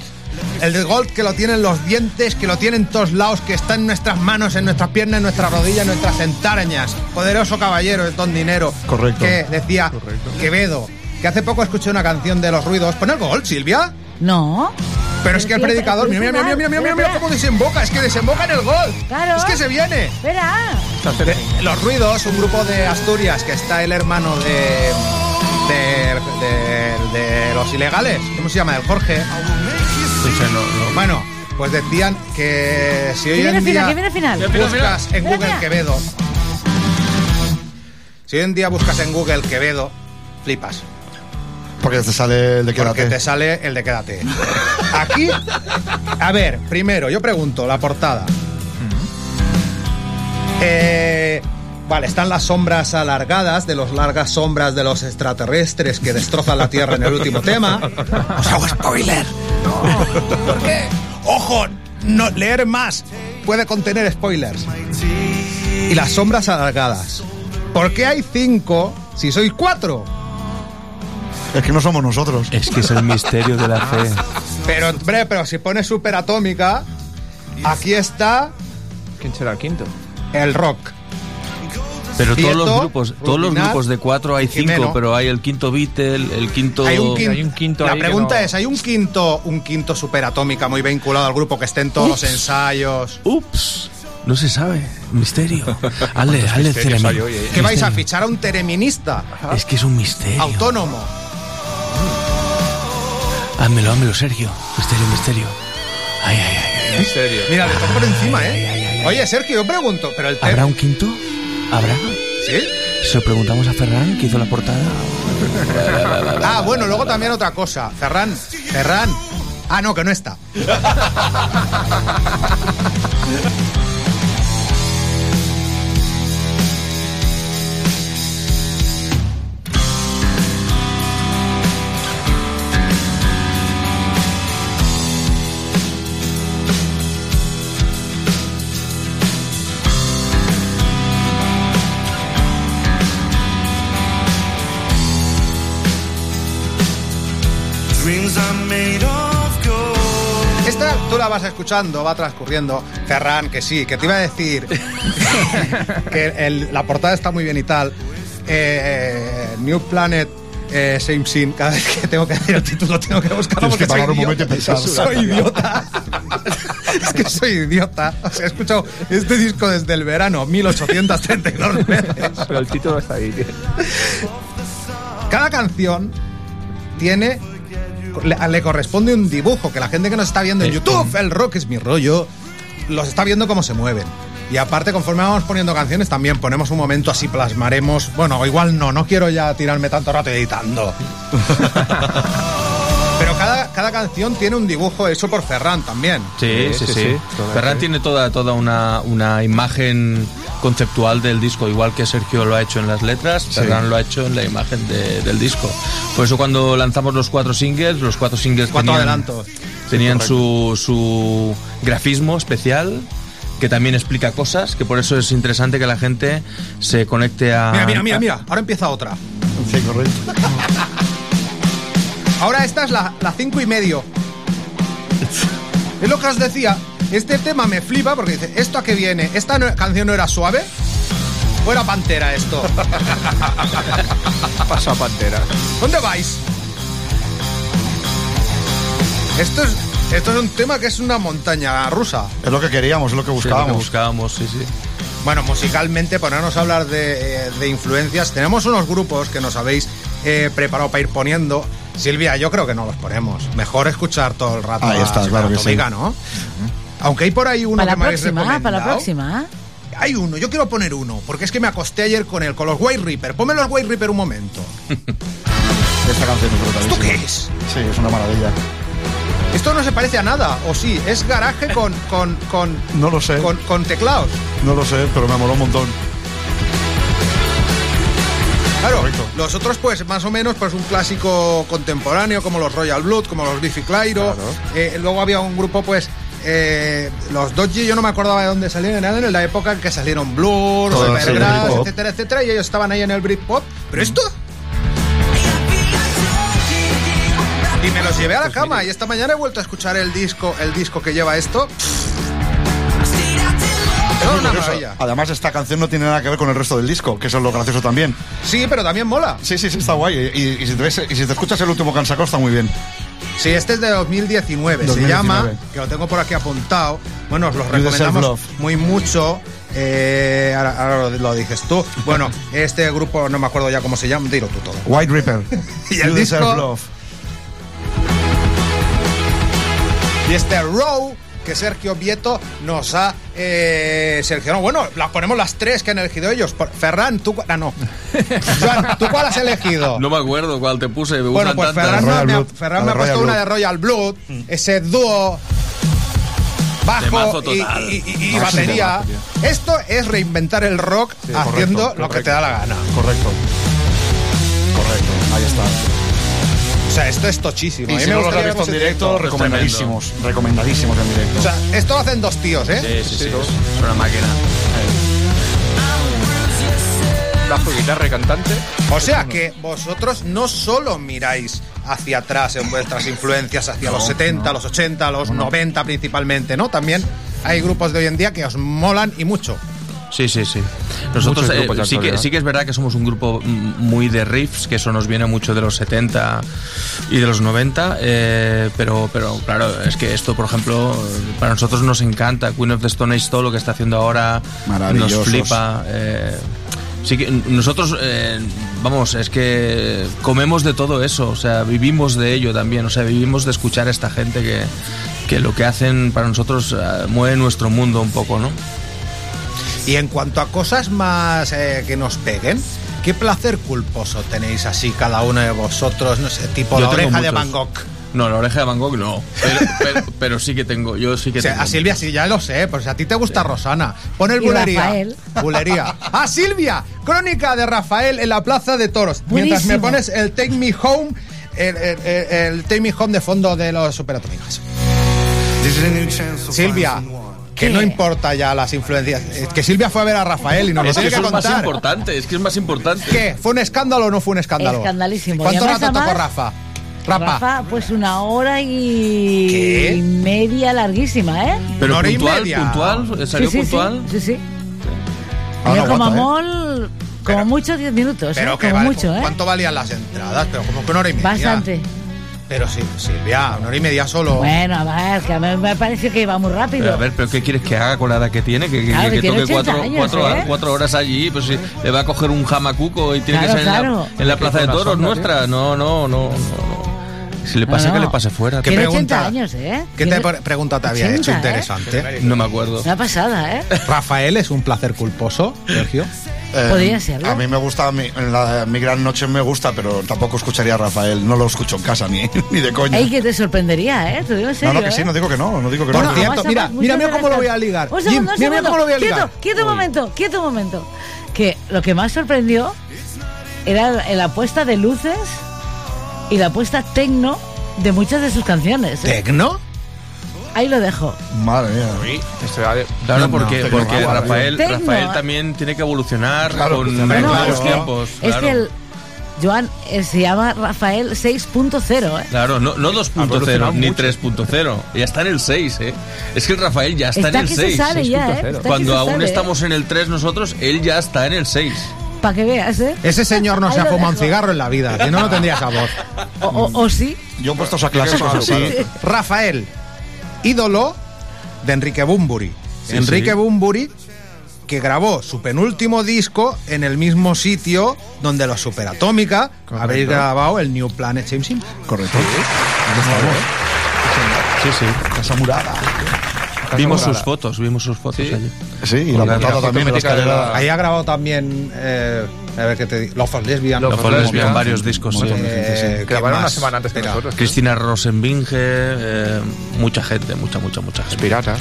[SPEAKER 5] El de Gold que lo tienen los dientes, que lo tienen todos lados, que está en nuestras manos, en nuestras piernas, en nuestras rodillas, en nuestras entrañas. Poderoso caballero de Don Dinero.
[SPEAKER 7] Correcto.
[SPEAKER 5] Que decía Quevedo. Que hace poco escuché una canción de los ruidos. Pon el Gold, Silvia.
[SPEAKER 6] No.
[SPEAKER 5] Pero es que el predicador, mira, mira, mira, mira, mira, mira, mira cómo desemboca, es que desemboca en el gol.
[SPEAKER 6] Claro.
[SPEAKER 5] Es que se viene.
[SPEAKER 6] Espera.
[SPEAKER 5] Los Ruidos, un grupo de Asturias que está el hermano de, de de los ilegales. ¿Cómo se llama? El Jorge.
[SPEAKER 8] No, no.
[SPEAKER 5] Bueno, pues decían que si hoy
[SPEAKER 6] ¿Qué viene
[SPEAKER 5] en
[SPEAKER 6] final?
[SPEAKER 5] día
[SPEAKER 6] ¿Qué viene final?
[SPEAKER 5] buscas en Google. Quevedo, si hoy en día buscas en Google Quevedo, flipas.
[SPEAKER 7] Porque te sale el de
[SPEAKER 5] Porque
[SPEAKER 7] quédate.
[SPEAKER 5] te sale el de quédate. Aquí, a ver, primero, yo pregunto, la portada. Eh, vale, están las sombras alargadas de las largas sombras de los extraterrestres que destrozan la Tierra en el último tema. Os hago spoiler. ¿Por qué? Ojo, no, leer más puede contener spoilers. Y las sombras alargadas. ¿Por qué hay cinco si sois cuatro?
[SPEAKER 7] Es que no somos nosotros.
[SPEAKER 8] Es que es el misterio de la fe.
[SPEAKER 5] Pero, hombre, pero si pones superatómica, aquí está
[SPEAKER 9] ¿Quién será el quinto?
[SPEAKER 5] el rock.
[SPEAKER 8] Pero todos los grupos, todos los grupos de cuatro hay cinco,
[SPEAKER 5] Jimeno.
[SPEAKER 8] pero hay el quinto Beatle, el quinto.
[SPEAKER 5] Hay un quinto,
[SPEAKER 9] hay un quinto
[SPEAKER 5] la pregunta
[SPEAKER 9] no-
[SPEAKER 5] es, ¿hay un quinto, un quinto superatómica muy vinculado al grupo que esté en todos los ensayos?
[SPEAKER 8] Ups, no se sabe. Misterio.
[SPEAKER 9] Hay
[SPEAKER 8] ceremonio.
[SPEAKER 9] hoy, eh.
[SPEAKER 5] ¿Qué vais a fichar a un tereminista?
[SPEAKER 8] Es que es un misterio.
[SPEAKER 5] Autónomo.
[SPEAKER 8] Házmelo, házmelo, Sergio. Misterio, misterio. Ay, ay, ay. ay.
[SPEAKER 9] Misterio.
[SPEAKER 5] Mira, le toco por encima, ¿eh? Oye, Sergio, yo pregunto, pero el
[SPEAKER 8] ¿Habrá un quinto? ¿Habrá?
[SPEAKER 5] ¿Sí?
[SPEAKER 8] Se lo preguntamos a Ferran, que hizo la portada.
[SPEAKER 5] Ah, bueno, luego también otra cosa. Ferran, Ferran. Ah, no, que no está. Esta tú la vas escuchando, va transcurriendo. Ferran, que sí, que te iba a decir que el- la portada está muy bien y tal. Eh, New Planet. Eh, same Sin, cada vez que tengo que decir el título tengo que buscarlo
[SPEAKER 7] Tienes que
[SPEAKER 5] porque soy
[SPEAKER 7] parar un
[SPEAKER 5] idiota.
[SPEAKER 7] momento y pensar.
[SPEAKER 5] Soy idiota. es que soy idiota. O sea, he escuchado este disco desde el verano 1832 veces.
[SPEAKER 9] Pero el título está ahí. tío.
[SPEAKER 5] Cada canción tiene le, le corresponde un dibujo que la gente que nos está viendo en YouTube, el rock es mi rollo, los está viendo cómo se mueven. Y aparte, conforme vamos poniendo canciones, también ponemos un momento así, plasmaremos. Bueno, igual no, no quiero ya tirarme tanto rato editando. Cada, canción tiene un dibujo hecho por Ferran también.
[SPEAKER 8] Sí, sí, sí.
[SPEAKER 9] sí, sí,
[SPEAKER 8] Ferran
[SPEAKER 9] sí.
[SPEAKER 8] tiene toda, toda una, una imagen conceptual del disco, igual que Sergio lo ha hecho en las letras, Ferran lo ha hecho en la imagen de- del disco. Por eso cuando lanzamos los cuatro singles, los cuatro singles
[SPEAKER 5] Cuatro
[SPEAKER 8] tenían,
[SPEAKER 5] adelantos.
[SPEAKER 8] tenían su, su grafismo especial que también explica cosas, que por eso es interesante que la gente se conecte a...
[SPEAKER 5] Mira, mira, mira, mira. Ahora empieza otra.
[SPEAKER 7] Sí, correcto.
[SPEAKER 5] Ahora esta es la, la cinco y medio. Es lo que os decía. Este tema me flipa porque dice, ¿esto a qué viene? ¿Esta no- canción no era suave? ¿O era pantera esto?
[SPEAKER 9] Pasa Pantera.
[SPEAKER 5] ¿Dónde vais? Esto es, esto es un tema que es una montaña rusa.
[SPEAKER 7] Es lo que queríamos, es lo que
[SPEAKER 8] Sí, lo que
[SPEAKER 7] buscábamos.
[SPEAKER 8] buscábamos, sí, sí.
[SPEAKER 5] Bueno, musicalmente, ponernos a hablar de, eh, de influencias, tenemos unos grupos que nos habéis eh, preparado para ir poniendo. Silvia, yo creo que no los ponemos. Mejor escuchar todo el rato
[SPEAKER 7] Ahí
[SPEAKER 5] a
[SPEAKER 7] está, claro que sí.
[SPEAKER 5] ¿no? Aunque hay por ahí uno
[SPEAKER 6] Para
[SPEAKER 5] que
[SPEAKER 6] la
[SPEAKER 5] me habéis
[SPEAKER 6] próxima, para la próxima.
[SPEAKER 5] Hay uno, yo quiero poner uno, porque es que me acosté ayer con él, con los White Reaper. Ponme los White Reaper un momento.
[SPEAKER 7] Esta canción es.
[SPEAKER 5] ¿Esto qué es?
[SPEAKER 7] Sí, es una maravilla.
[SPEAKER 5] Esto no se parece a nada, o sí, es garaje con, con, con,
[SPEAKER 7] No lo sé,
[SPEAKER 5] con, con teclados.
[SPEAKER 7] no lo sé, pero me moló un montón.
[SPEAKER 5] Claro,
[SPEAKER 7] Correcto.
[SPEAKER 5] los otros pues más o menos pues un clásico contemporáneo como los Royal Blood, como los Biffy Clyro. Eh, luego había un grupo pues eh, los Dodgy, yo no me acordaba de dónde salieron, eran en la época en que salieron Blur, Supergrass, etcétera, etcétera, y ellos estaban ahí en el Britpop. Pero esto... Y me los llevé a la cama y esta mañana he vuelto a escuchar el disco, el disco que lleva esto. Es
[SPEAKER 7] Curioso. Además, esta canción no tiene nada que ver con el resto del disco, que eso es lo gracioso también.
[SPEAKER 5] Sí, pero también mola.
[SPEAKER 7] Sí, sí, sí, está guay. Y, y si, te ves- y si te escuchas el último que han sacado, está muy bien.
[SPEAKER 5] Sí, este es de 2019. Se
[SPEAKER 7] 2019.
[SPEAKER 5] llama, que lo tengo por aquí apuntado. Bueno, os lo recomendamos
[SPEAKER 7] Love.
[SPEAKER 5] muy mucho. Eh, ahora ahora lo, lo dices tú. Bueno, este grupo no me acuerdo ya cómo se llama, dilo tú todo.
[SPEAKER 7] White Ripper.
[SPEAKER 5] Y el
[SPEAKER 7] You deserve
[SPEAKER 5] disco-
[SPEAKER 7] love.
[SPEAKER 5] Y este Row que Sergio Vieto nos ha eh, seleccionado. Bueno, las ponemos las tres que han elegido ellos. Ferran, tú. Ah, no. Joan, ¿tú cuál has elegido?
[SPEAKER 8] No me acuerdo cuál te puse. me
[SPEAKER 5] Bueno, pues. Ferran, me me ha. Ferran me ha puesto una de Royal Blood, ese dúo bajo y,
[SPEAKER 8] total.
[SPEAKER 5] y- y- y
[SPEAKER 7] Ah,
[SPEAKER 5] batería. Esto es reinventar el rock haciendo
[SPEAKER 7] correcto,
[SPEAKER 5] lo que te da la gana.
[SPEAKER 7] Correcto. Correcto. Ahí está.
[SPEAKER 5] O sea, esto es tochísimo. A
[SPEAKER 7] Y
[SPEAKER 5] mí
[SPEAKER 7] si
[SPEAKER 5] me
[SPEAKER 7] no los
[SPEAKER 5] gustaría
[SPEAKER 7] has visto en
[SPEAKER 5] verlos
[SPEAKER 7] directo, recomendadísimos. Recomendadísimos en directo.
[SPEAKER 5] O sea, esto lo hacen dos tíos, ¿eh?
[SPEAKER 8] Sí, sí, sí. Es una máquina.
[SPEAKER 9] Bajo, guitarra y cantante.
[SPEAKER 5] O sea que vosotros no solo miráis hacia atrás en vuestras influencias, hacia los 70, los 80, los 90 principalmente, ¿no? También hay grupos de hoy en día que os molan y mucho.
[SPEAKER 8] Sí, sí, sí. Nosotros eh, sí, que, sí que es verdad que somos un grupo muy de riffs, que eso nos viene mucho de los 70 y de los 90, eh, pero, pero claro, es que esto, por ejemplo, para nosotros nos encanta. Queen of the Stone Age, todo lo que está haciendo ahora, nos flipa. eh, sí que nosotros, eh, vamos, es que comemos de todo eso, o sea, vivimos de ello también, o sea, vivimos de escuchar a esta gente que, que lo que hacen para nosotros eh, mueve nuestro mundo un poco, ¿no?
[SPEAKER 5] Y en cuanto a cosas más eh, que nos peguen, ¿qué placer culposo tenéis así cada uno de vosotros? No sé, tipo
[SPEAKER 8] Yo
[SPEAKER 5] la oreja de. Van Gogh.
[SPEAKER 8] No, la oreja de Van Gogh no. Pero, pero, pero sí que tengo, yo sí que
[SPEAKER 5] O sea,
[SPEAKER 8] tengo.
[SPEAKER 5] a Silvia sí, ya lo sé, pues a ti te gusta Rosana. Pon el
[SPEAKER 6] Y
[SPEAKER 5] bulería.
[SPEAKER 6] Rafael.
[SPEAKER 5] Bulería. ¡Ah, Silvia! Crónica de Rafael en la Plaza de Toros. Mientras me pones el Take Me Home, el, el- el- el Take Me Home de fondo de los superatómicos.
[SPEAKER 7] This is a new chance to
[SPEAKER 5] Silvia. Que no importa ya las influencias. Es que Silvia fue a ver a Rafael y nos lo
[SPEAKER 8] Es que
[SPEAKER 5] tiene que
[SPEAKER 8] es más
[SPEAKER 5] contar.
[SPEAKER 8] importante, es que es más importante.
[SPEAKER 5] ¿Qué? ¿Fue un escándalo o no fue un escándalo?
[SPEAKER 6] Escandalísimo.
[SPEAKER 5] ¿Cuánto
[SPEAKER 6] Y
[SPEAKER 5] rato tocó Rafa? Rafa.
[SPEAKER 6] Rafa, pues una hora y
[SPEAKER 5] ¿Qué?
[SPEAKER 6] y media larguísima, ¿eh?
[SPEAKER 8] Pero
[SPEAKER 5] Una hora y
[SPEAKER 8] puntual,
[SPEAKER 5] media.
[SPEAKER 8] puntual, ¿salió
[SPEAKER 6] sí, sí,
[SPEAKER 8] puntual?
[SPEAKER 6] Sí, sí. sí.
[SPEAKER 7] Ah, no,
[SPEAKER 6] como
[SPEAKER 7] ¿eh?
[SPEAKER 6] como
[SPEAKER 5] Pero-
[SPEAKER 6] mucho 10 minutos,
[SPEAKER 5] Pero
[SPEAKER 6] ¿eh?
[SPEAKER 5] que
[SPEAKER 6] como
[SPEAKER 5] vale,
[SPEAKER 6] mucho, ¿eh?
[SPEAKER 5] ¿Cuánto valían las entradas? Pero como que una hora y media.
[SPEAKER 6] Bastante.
[SPEAKER 5] Pero sí, Silvia, una hora y media solo.
[SPEAKER 6] Bueno, a ver, que a mí me pareció que iba muy rápido.
[SPEAKER 8] Pero a ver, ¿pero qué quieres que haga con la edad que tiene? Que, que-
[SPEAKER 6] Claro,
[SPEAKER 8] que
[SPEAKER 6] que tiene
[SPEAKER 8] toque
[SPEAKER 6] 80
[SPEAKER 8] cuatro,
[SPEAKER 6] años,
[SPEAKER 8] cuatro,
[SPEAKER 6] ¿eh?
[SPEAKER 8] cuatro horas allí, pues sí, le va a coger un jamacuco y tiene
[SPEAKER 6] Claro,
[SPEAKER 8] que salir en, la, en la plaza de toros nuestra. No, no, no, no, no. Si le pasa
[SPEAKER 6] no.
[SPEAKER 8] que le pase fuera.
[SPEAKER 5] ¿Qué
[SPEAKER 6] Tiene
[SPEAKER 5] pregunta?
[SPEAKER 6] 80 años, ¿eh?
[SPEAKER 5] ¿Qué te pregunta te había
[SPEAKER 6] 80,
[SPEAKER 5] hecho
[SPEAKER 6] ¿eh?
[SPEAKER 5] interesante?
[SPEAKER 8] No me acuerdo.
[SPEAKER 6] Una pasada, ¿eh?
[SPEAKER 5] Rafael es un placer culposo, Sergio.
[SPEAKER 7] Eh,
[SPEAKER 6] Podría serlo.
[SPEAKER 7] A mí me gusta, mi, en la, mi gran noche me gusta, pero tampoco escucharía a Rafael. No lo escucho en casa ni, ni de coña.
[SPEAKER 6] Ey, que te sorprendería, ¿eh? Te digo en
[SPEAKER 7] no,
[SPEAKER 6] serio,
[SPEAKER 7] no, que
[SPEAKER 6] ¿eh?
[SPEAKER 7] sí, no digo que no, no digo que no.
[SPEAKER 5] cierto, mira, mira, mira cómo lo voy a ligar.
[SPEAKER 6] Un
[SPEAKER 5] Jim,
[SPEAKER 6] segundo, un
[SPEAKER 5] mira, cómo lo voy a
[SPEAKER 6] quieto,
[SPEAKER 5] ligar.
[SPEAKER 6] quieto un momento, quieto un momento. Que lo que más sorprendió era la, la puesta de luces y la puesta tecno de muchas de sus canciones. ¿eh?
[SPEAKER 5] ¿Tecno?
[SPEAKER 6] Ahí lo dejo.
[SPEAKER 7] Madre mía.
[SPEAKER 9] Esto ya de-
[SPEAKER 8] Claro,
[SPEAKER 7] No,
[SPEAKER 8] porque,
[SPEAKER 7] no,
[SPEAKER 8] porque
[SPEAKER 7] tecno,
[SPEAKER 8] Rafael. Rafael también tiene que evolucionar
[SPEAKER 7] Claro,
[SPEAKER 8] con
[SPEAKER 7] evolucionar.
[SPEAKER 6] No,
[SPEAKER 8] los
[SPEAKER 6] es que,
[SPEAKER 8] tiempos.
[SPEAKER 6] es que el Joan eh, se llama Rafael 6.0, ¿eh?
[SPEAKER 8] Claro, no, no 2.0 ni
[SPEAKER 9] mucho.
[SPEAKER 8] 3.0 ya está en el 6, ¿eh? Es que el Rafael ya está,
[SPEAKER 6] Está
[SPEAKER 8] en el
[SPEAKER 6] que se
[SPEAKER 8] 6.
[SPEAKER 6] sale ya, ¿eh?
[SPEAKER 9] 6.0.
[SPEAKER 6] Está que
[SPEAKER 8] Cuando
[SPEAKER 6] se
[SPEAKER 8] aún
[SPEAKER 6] sale, ¿eh?
[SPEAKER 8] estamos en el 3 nosotros, él ya está en el 6.
[SPEAKER 6] Para que veas, ¿eh?
[SPEAKER 5] Ese señor no
[SPEAKER 6] Ahí
[SPEAKER 5] se ha
[SPEAKER 6] lo
[SPEAKER 5] fumado un cigarro en la vida, si no, no tendría esa voz.
[SPEAKER 6] O, o- o sí.
[SPEAKER 7] Yo puestos a clásicos así.
[SPEAKER 5] Rafael, ídolo de Enrique Bumburi.
[SPEAKER 8] Sí,
[SPEAKER 5] Enrique
[SPEAKER 8] sí.
[SPEAKER 5] Bumburi, que grabó su penúltimo disco en el mismo sitio donde los Superatómica habéis grabado el New Planet James Simple.
[SPEAKER 7] Correcto.
[SPEAKER 8] Sí, sí.
[SPEAKER 7] Casa murada.
[SPEAKER 8] Vimos sus fotos, vimos sus fotos
[SPEAKER 9] Sí.
[SPEAKER 8] allí.
[SPEAKER 7] Sí, y la también, la escalera.
[SPEAKER 9] la-
[SPEAKER 5] Ahí ha grabado también, eh, a ver qué te digo, Love for Lesbian.
[SPEAKER 9] Love for
[SPEAKER 8] varios discos, sí.
[SPEAKER 5] Eh, ¿qué
[SPEAKER 9] Grabaron una semana antes que nosotros.
[SPEAKER 8] Cristina Rosenbinge, eh, mucha gente, mucha, mucha, mucha gente.
[SPEAKER 9] Piratas.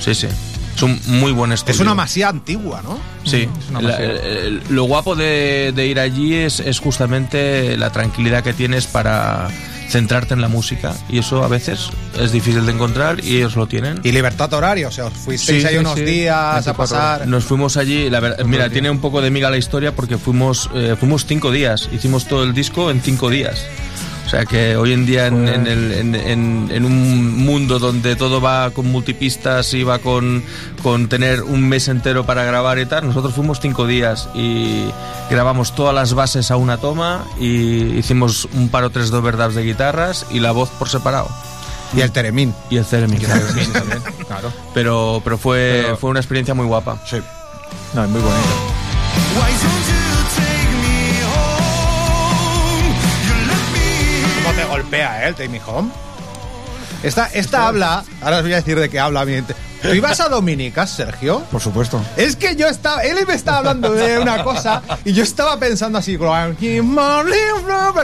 [SPEAKER 8] Sí, sí. Es un muy buen estudio.
[SPEAKER 5] Es una masía antigua, ¿no?
[SPEAKER 8] Sí,
[SPEAKER 9] una
[SPEAKER 8] La- el- lo guapo de, de ir allí es, es justamente la tranquilidad que tienes para centrarte en la música y eso a veces es difícil de encontrar y ellos lo tienen.
[SPEAKER 5] Y libertad horaria, o sea, os fuisteis
[SPEAKER 8] Sí,
[SPEAKER 5] ahí
[SPEAKER 8] sí,
[SPEAKER 5] unos
[SPEAKER 9] sí.
[SPEAKER 5] días a
[SPEAKER 9] 24
[SPEAKER 5] pasar.
[SPEAKER 8] Nos fuimos allí, la verdad, mira, tiene un poco de miga la historia porque fuimos, eh, fuimos cinco días, hicimos todo el disco en cinco días. O sea que hoy en día en, en el- en- en- en un mundo donde todo va con multipistas y va con, con tener un mes entero para grabar y tal, nosotros fuimos cinco días y grabamos todas las bases a una toma y hicimos un par o tres overdubs de guitarras y la voz por separado.
[SPEAKER 5] Y el Teremín.
[SPEAKER 8] Y el. Ceremín
[SPEAKER 5] también, claro.
[SPEAKER 8] Pero, pero fue,
[SPEAKER 9] Pero-
[SPEAKER 8] fue una experiencia muy guapa.
[SPEAKER 7] Sí.
[SPEAKER 9] No, es muy bonito.
[SPEAKER 5] ¿Cómo te golpea, eh, el Take Me Home? Esta, esta habla, ahora os voy a decir de qué habla. mi- ¿Tú ibas a Dominicas, Sergio?
[SPEAKER 7] Por supuesto.
[SPEAKER 5] Es que yo estaba, él me estaba hablando de una cosa y yo estaba pensando así, como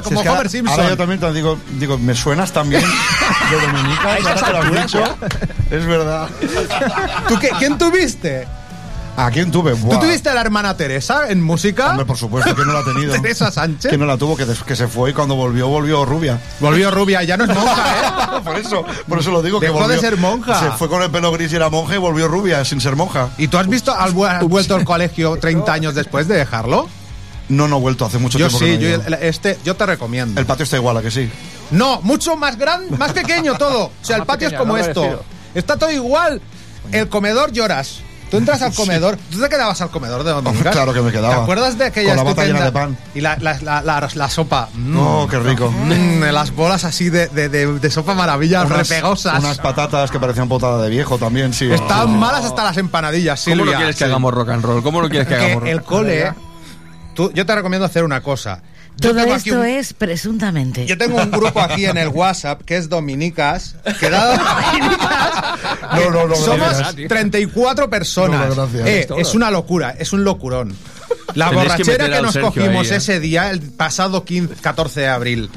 [SPEAKER 7] Si
[SPEAKER 5] como
[SPEAKER 7] es que
[SPEAKER 5] Homer Simpson.
[SPEAKER 7] Ahora yo también te digo, digo, me suenas también de Dominica.
[SPEAKER 5] A
[SPEAKER 7] y ahora que lo has dicho, es verdad.
[SPEAKER 5] ¿Tú qué- ¿Quién tuviste?
[SPEAKER 7] ¿A quién tuve?
[SPEAKER 5] ¿Tú
[SPEAKER 7] Buah.
[SPEAKER 5] tuviste a la hermana Teresa en música?
[SPEAKER 7] Hombre, por supuesto que no la ha tenido.
[SPEAKER 5] Teresa Sánchez.
[SPEAKER 7] Que no la tuvo, que, que se fue y cuando volvió, volvió rubia.
[SPEAKER 5] Volvió rubia, ya no es monja, ¿eh?
[SPEAKER 7] por eso, por eso lo digo. que
[SPEAKER 5] Dejó de
[SPEAKER 7] volvió-
[SPEAKER 5] ser monja.
[SPEAKER 7] Se fue con el pelo gris y era monja y volvió rubia sin ser monja.
[SPEAKER 5] ¿Y tú has visto, has vu- has vuelto al colegio 30 años después de dejarlo?
[SPEAKER 7] No, no he vuelto, hace mucho
[SPEAKER 5] Yo
[SPEAKER 7] tiempo
[SPEAKER 5] sí,
[SPEAKER 7] que no
[SPEAKER 5] yo, el- este, yo te recomiendo.
[SPEAKER 7] El patio está igual, ¿a que sí?
[SPEAKER 5] No, mucho más grande, más pequeño todo. O sea, el patio es como
[SPEAKER 9] no
[SPEAKER 5] esto. Está todo igual. El comedor lloras. Tú entras al comedor. ¿Tú te quedabas al comedor de Dominicas?
[SPEAKER 7] Claro que me quedaba.
[SPEAKER 5] ¿Te acuerdas de aquella
[SPEAKER 7] Con la bata llena de pan.
[SPEAKER 5] Y la, la, la, la- la sopa. Mm.
[SPEAKER 7] Oh, qué rico.
[SPEAKER 5] Mm, las bolas así de, de, de- de sopa maravilla,
[SPEAKER 7] Unas-
[SPEAKER 5] repegosas.
[SPEAKER 7] Unas patatas que parecían potada de viejo también, sí.
[SPEAKER 5] Estaban malas hasta las empanadillas,
[SPEAKER 8] ¿Cómo
[SPEAKER 5] Silvia.
[SPEAKER 8] no quieres que
[SPEAKER 5] Sí.
[SPEAKER 8] hagamos rock and roll? ¿Cómo no quieres que hagamos rock
[SPEAKER 5] el cole... tú- yo te recomiendo hacer una cosa. Yo
[SPEAKER 6] Todo esto
[SPEAKER 5] un-
[SPEAKER 6] es presuntamente.
[SPEAKER 5] Yo tengo un grupo aquí en el WhatsApp que es Dominicas, que da Dominicas.
[SPEAKER 7] No, no, no,
[SPEAKER 5] Somos
[SPEAKER 7] gracias.
[SPEAKER 5] 34 personas.
[SPEAKER 7] No, no, gracias.
[SPEAKER 5] Eh, es una locura, es un locurón. La borrachera que, nos
[SPEAKER 8] Sergio
[SPEAKER 5] cogimos
[SPEAKER 8] ahí, ¿eh?
[SPEAKER 5] ese día, el pasado 15, 14 de abril.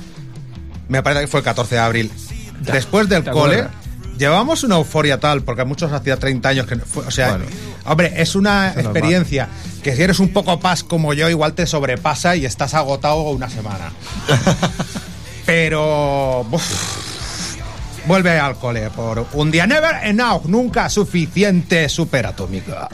[SPEAKER 5] Me parece que fue el 14 de abril. Después del
[SPEAKER 9] ¿te
[SPEAKER 5] cole,
[SPEAKER 9] acuerdas?
[SPEAKER 5] Llevamos una euforia tal, porque a muchos hacía 30 años que no fue. O sea, hombre, es una experiencia que si eres un poco paz como yo, igual te sobrepasa y estás agotado una semana. Pero. vuelve al cole por un día. Never enough, nunca suficiente superatómica.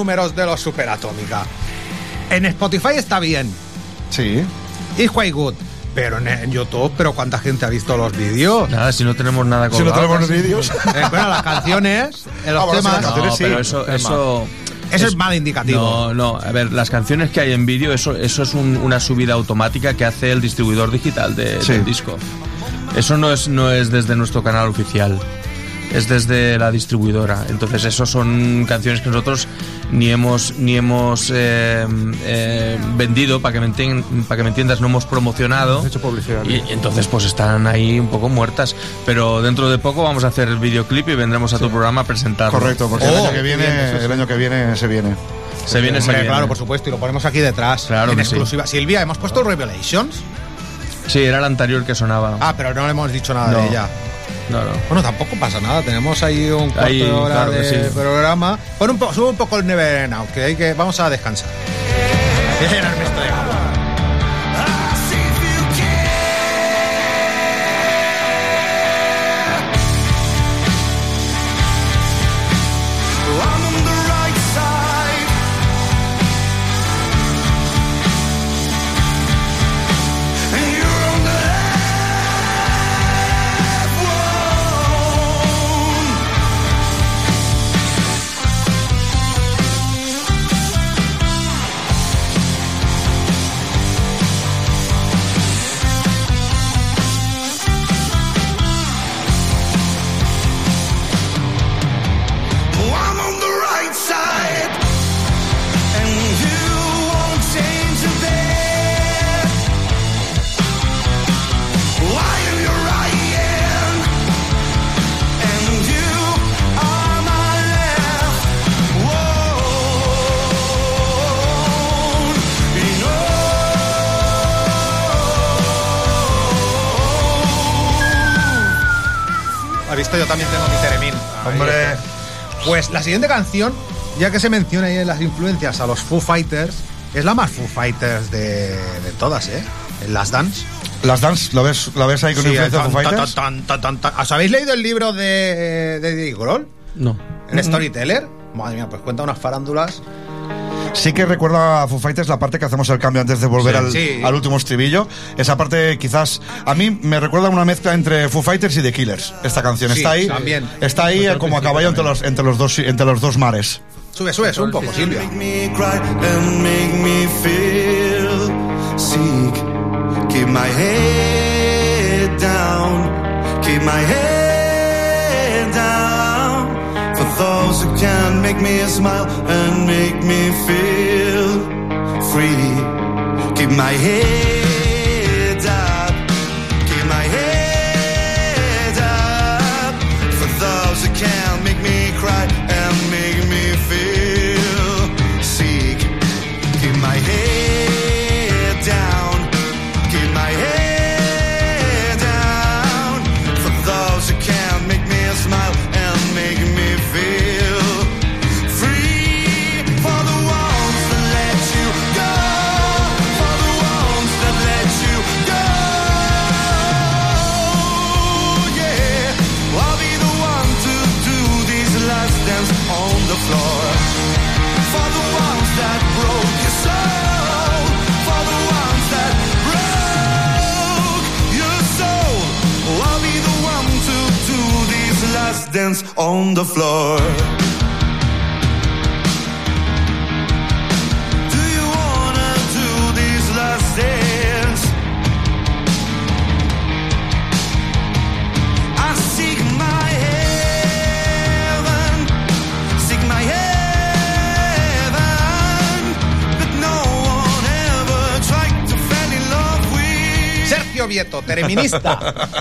[SPEAKER 5] Números de los superatómica? En Spotify está bien.
[SPEAKER 7] Sí.
[SPEAKER 5] It's quite good. Pero en, YouTube, ¿pero cuánta gente ha visto los vídeos?
[SPEAKER 8] Nada, si no tenemos nada
[SPEAKER 7] Si no tenemos
[SPEAKER 8] casi.
[SPEAKER 7] vídeos.
[SPEAKER 5] Eh, bueno, las canciones, eh, los
[SPEAKER 7] Ah, bueno,
[SPEAKER 5] temas.
[SPEAKER 7] las
[SPEAKER 8] No,
[SPEAKER 7] canciones sí.
[SPEAKER 8] pero eso, eso,
[SPEAKER 5] Eso es mal indicativo.
[SPEAKER 8] No, no, a ver, las canciones que hay en vídeo, eso, eso es un- una subida automática que hace el distribuidor digital de-
[SPEAKER 7] Sí.
[SPEAKER 8] del disco. Eso no es, no es desde nuestro canal oficial, es desde la distribuidora. Entonces, eso son canciones que nosotros ni hemos, ni hemos eh, eh, vendido, para que, me entien- para que me entiendas, no hemos promocionado.
[SPEAKER 9] hecho publicidad.
[SPEAKER 8] Y, y entonces, pues están ahí un poco muertas. Pero dentro de poco vamos a hacer el videoclip y vendremos a tu programa a presentarlo.
[SPEAKER 7] Correcto, porque el
[SPEAKER 5] Oh,
[SPEAKER 7] año que viene,
[SPEAKER 5] bien,
[SPEAKER 7] el año que viene se viene.
[SPEAKER 8] Se viene, se viene.
[SPEAKER 5] claro, por supuesto, y lo ponemos aquí detrás.
[SPEAKER 8] Claro
[SPEAKER 5] en
[SPEAKER 8] que sí.
[SPEAKER 5] exclusiva. Silvia, ¿hemos puesto Revelations?
[SPEAKER 8] Sí, era el anterior que sonaba.
[SPEAKER 5] Ah, pero no le hemos dicho nada
[SPEAKER 8] No.
[SPEAKER 5] de ella.
[SPEAKER 8] No, no.
[SPEAKER 5] Bueno, tampoco pasa nada. Tenemos ahí un cuarto
[SPEAKER 8] Ahí,
[SPEAKER 5] de hora
[SPEAKER 8] claro
[SPEAKER 5] de
[SPEAKER 8] sí.
[SPEAKER 5] programa. Pon un poco, sube un poco el Never Now, que hay que vamos a descansar. De. La siguiente canción, ya que se menciona ahí en las influencias a los Foo Fighters, es la más Foo Fighters de, de todas, ¿eh? En las Dance.
[SPEAKER 7] Las Dance, ¿lo ves, ¿la ves ahí con
[SPEAKER 5] Sí,
[SPEAKER 7] influencia Foo Fighters?
[SPEAKER 5] tan, tan, tan, tan. ¿Os habéis leído el libro de, de Dave Grohl?
[SPEAKER 8] No.
[SPEAKER 5] ¿El Storyteller? Madre mía, pues cuenta unas farándulas.
[SPEAKER 7] Sí que recuerda a Foo Fighters la parte que hacemos el cambio antes de volver
[SPEAKER 5] Sí.
[SPEAKER 7] al,
[SPEAKER 5] Sí.
[SPEAKER 7] al último estribillo. Esa parte quizás a mí me recuerda una mezcla entre Foo Fighters y The Killers. Esta canción
[SPEAKER 5] Sí,
[SPEAKER 7] está ahí,
[SPEAKER 5] también.
[SPEAKER 7] está ahí como a caballo entre los, entre los dos entre los dos mares.
[SPEAKER 5] Sube, sube, sube un poco, Silvia.
[SPEAKER 13] me cry and make me feel sick. Keep my head down, keep my head can make me smile and make me feel free. Keep my head up, keep my head up. For those who can make me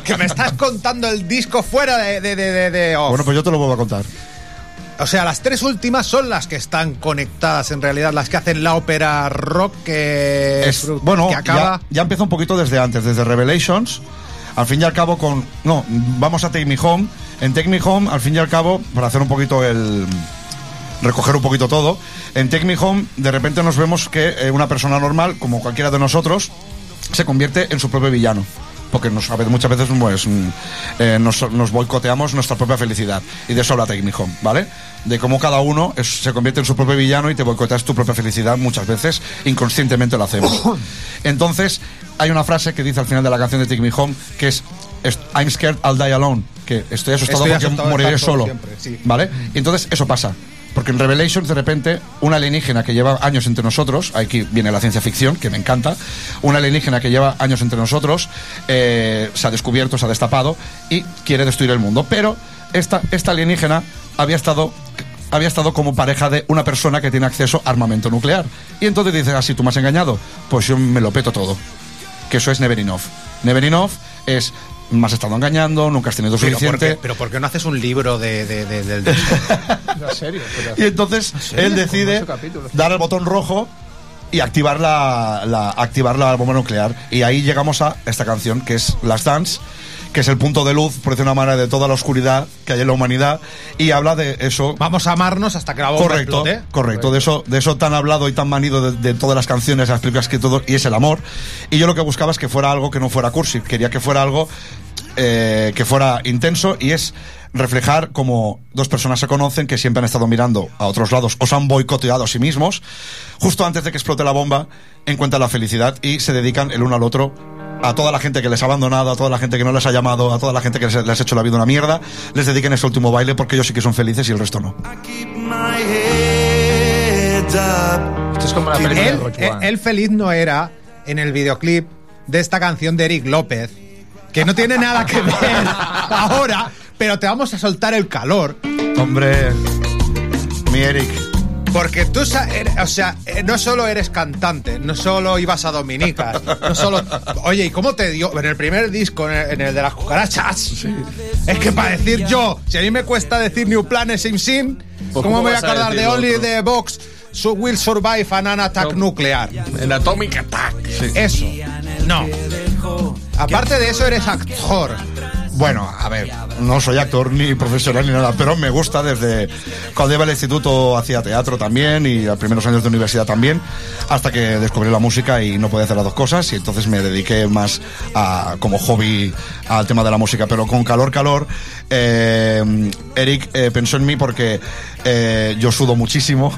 [SPEAKER 5] Que me estás contando el disco fuera de, de, de, de- off.
[SPEAKER 7] Bueno, pues yo te lo vuelvo a contar.
[SPEAKER 5] O sea, las tres últimas son las que están conectadas, en realidad, las que hacen la ópera rock que,
[SPEAKER 7] Es, bueno,
[SPEAKER 5] que acaba.
[SPEAKER 7] ya, ya empieza un poquito desde antes, desde Revelations. Al fin y al cabo con... No, vamos a Take Me Home. En Take Me Home, al fin y al cabo, para hacer un poquito el... recoger un poquito todo. En Take Me Home, de repente nos vemos que eh, una persona normal, como cualquiera de nosotros, se convierte en su propio villano. Porque nos, a veces, muchas veces pues, mm, eh, nos, nos boicoteamos nuestra propia felicidad. Y de eso habla Take Me Home, ¿vale? De cómo cada uno es- se convierte en su propio villano y te boicoteas tu propia felicidad muchas veces, inconscientemente lo hacemos. Entonces, hay una frase que dice al final de la canción de Take Me Home que es I'm scared I'll die alone, que estoy asustado
[SPEAKER 5] Estoy
[SPEAKER 7] porque
[SPEAKER 5] asustado
[SPEAKER 7] moriré
[SPEAKER 5] solo
[SPEAKER 7] solo,
[SPEAKER 5] siempre, sí.
[SPEAKER 7] ¿vale? Y entonces eso pasa. Porque en Revelations, de repente, un alienígena que lleva años entre nosotros, aquí viene la ciencia ficción, que me encanta, un alienígena que lleva años entre nosotros, eh, se ha descubierto, se ha destapado y quiere destruir el mundo. Pero esta, esta alienígena había estado había estado como pareja de una persona que tiene acceso a armamento nuclear. Y entonces dice, así tú me has engañado, pues yo me lo peto todo. Que eso es never enough. Never enough es, me has estado engañando, nunca has tenido
[SPEAKER 5] Pero ¿por,
[SPEAKER 7] suficiente.
[SPEAKER 5] qué, pero ¿por qué no haces un libro de, de- de- del?
[SPEAKER 9] En serio.
[SPEAKER 7] Y entonces
[SPEAKER 9] serio?
[SPEAKER 7] él decide dar el botón rojo y activar la, la- activar la bomba nuclear. Y ahí llegamos a esta canción, que es Las Dance, que es el punto de luz, por decir una manera, de toda la oscuridad que hay en la humanidad. Y habla de eso.
[SPEAKER 5] Vamos a amarnos hasta que la bomba
[SPEAKER 7] Correcto,
[SPEAKER 5] explote.
[SPEAKER 7] correcto, de eso, de eso tan hablado y tan manido de, de todas las canciones, las películas que todo, y es el amor. Y yo lo que buscaba es que fuera algo que no fuera cursi, quería que fuera algo eh, que fuera intenso y es reflejar como dos personas se conocen que siempre han estado mirando a otros lados o se han boicoteado a sí mismos, justo antes de que explote la bomba, encuentran la felicidad y se dedican el uno al otro a toda la gente que les ha abandonado, a toda la gente que no les ha llamado, a toda la gente que les, les ha hecho la vida una mierda, les dediquen ese último baile porque ellos sí que son felices y el resto no.
[SPEAKER 9] Esto es como la película de
[SPEAKER 5] él feliz no era en el videoclip de esta canción de Eric López, que no tiene nada que ver ahora, pero te vamos a soltar el calor.
[SPEAKER 7] Hombre, mi Eric.
[SPEAKER 5] Porque tú, sa- eres- o sea, eh, no solo eres cantante, no solo ibas a Dominicas, no solo... Oye, ¿y cómo te dio? En el primer disco, en el, en el de las cucarachas, es que para decir yo, si a mí me cuesta decir New Planet Sim Sim,
[SPEAKER 8] Pues,
[SPEAKER 5] ¿cómo
[SPEAKER 8] ¿cómo
[SPEAKER 5] me voy a acordar de Only
[SPEAKER 8] otro?
[SPEAKER 5] the Box so will survive an attack nuclear?
[SPEAKER 8] En Atomic Attack.
[SPEAKER 5] Eso. No. Aparte de eso, eres actor.
[SPEAKER 7] Bueno, a ver, no soy actor ni profesional ni nada, pero me gusta desde cuando iba al instituto hacía teatro también y a primeros años de universidad también, hasta que descubrí la música y no podía hacer las dos cosas y entonces me dediqué más a, como hobby al tema de la música, pero con calor, calor, eh, Eric eh, pensó en mí porque eh, yo sudo muchísimo.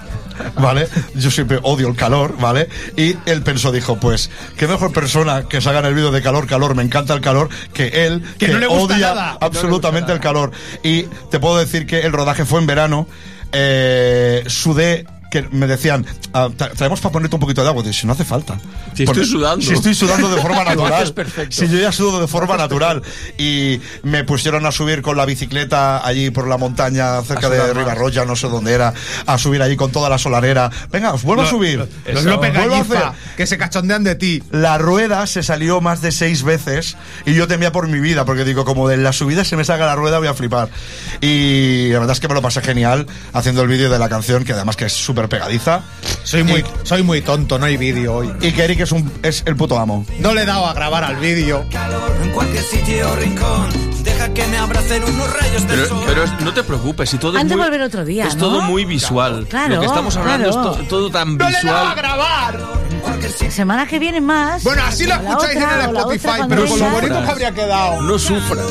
[SPEAKER 7] ¿Vale? Yo siempre odio el calor, ¿vale? Y él pensó, dijo, pues, qué mejor persona que se haga en el vídeo de calor, calor, me encanta el calor, que él,
[SPEAKER 5] Que no le gusta
[SPEAKER 7] odia
[SPEAKER 5] nada.
[SPEAKER 7] absolutamente el calor. Y te puedo decir que el rodaje fue en verano, eh, sudé que me decían, "Ah, tra- traemos para ponerte un poquito de agua. Digo, si no hace falta.
[SPEAKER 8] Si estoy sudando.
[SPEAKER 7] Si estoy sudando de forma
[SPEAKER 8] haces
[SPEAKER 7] natural.
[SPEAKER 8] perfecto.
[SPEAKER 7] Si yo ya sudo de forma natural. Y me pusieron a subir con la bicicleta allí por la montaña cerca de
[SPEAKER 5] más.
[SPEAKER 7] Ribarroya, no sé dónde era, a subir allí con toda la solarera. Venga, os vuelvo a subir.
[SPEAKER 5] Los
[SPEAKER 7] Eso.
[SPEAKER 5] López
[SPEAKER 7] Vuelvo a
[SPEAKER 5] Gallifa,
[SPEAKER 7] hacer.
[SPEAKER 5] que se cachondean de ti.
[SPEAKER 7] La rueda se salió más de seis veces y yo temía por mi vida, porque digo, como de la subida se me salga la rueda, voy a flipar. Y la verdad es que me lo pasé genial haciendo el vídeo de la canción, que además que es súper pegadiza.
[SPEAKER 5] Soy muy, soy muy tonto, no hay vídeo hoy.
[SPEAKER 7] Y que Eric es, un, es el puto amo.
[SPEAKER 5] No le he dado a grabar al vídeo.
[SPEAKER 8] Pero,
[SPEAKER 12] sol.
[SPEAKER 8] pero es- no te preocupes, si todo
[SPEAKER 6] Han de
[SPEAKER 8] muy,
[SPEAKER 6] volver otro día,
[SPEAKER 8] es
[SPEAKER 6] ¿no?
[SPEAKER 8] todo muy visual.
[SPEAKER 6] Claro,
[SPEAKER 8] Lo que estamos hablando
[SPEAKER 6] claro.
[SPEAKER 8] es to- todo tan
[SPEAKER 5] ¡No le he dado a
[SPEAKER 8] visual.
[SPEAKER 5] grabar!
[SPEAKER 6] Semana que viene más.
[SPEAKER 5] Bueno, así lo escucháis
[SPEAKER 6] otra,
[SPEAKER 5] en el Spotify, pero con lo bonito que habría quedado.
[SPEAKER 8] No sufra.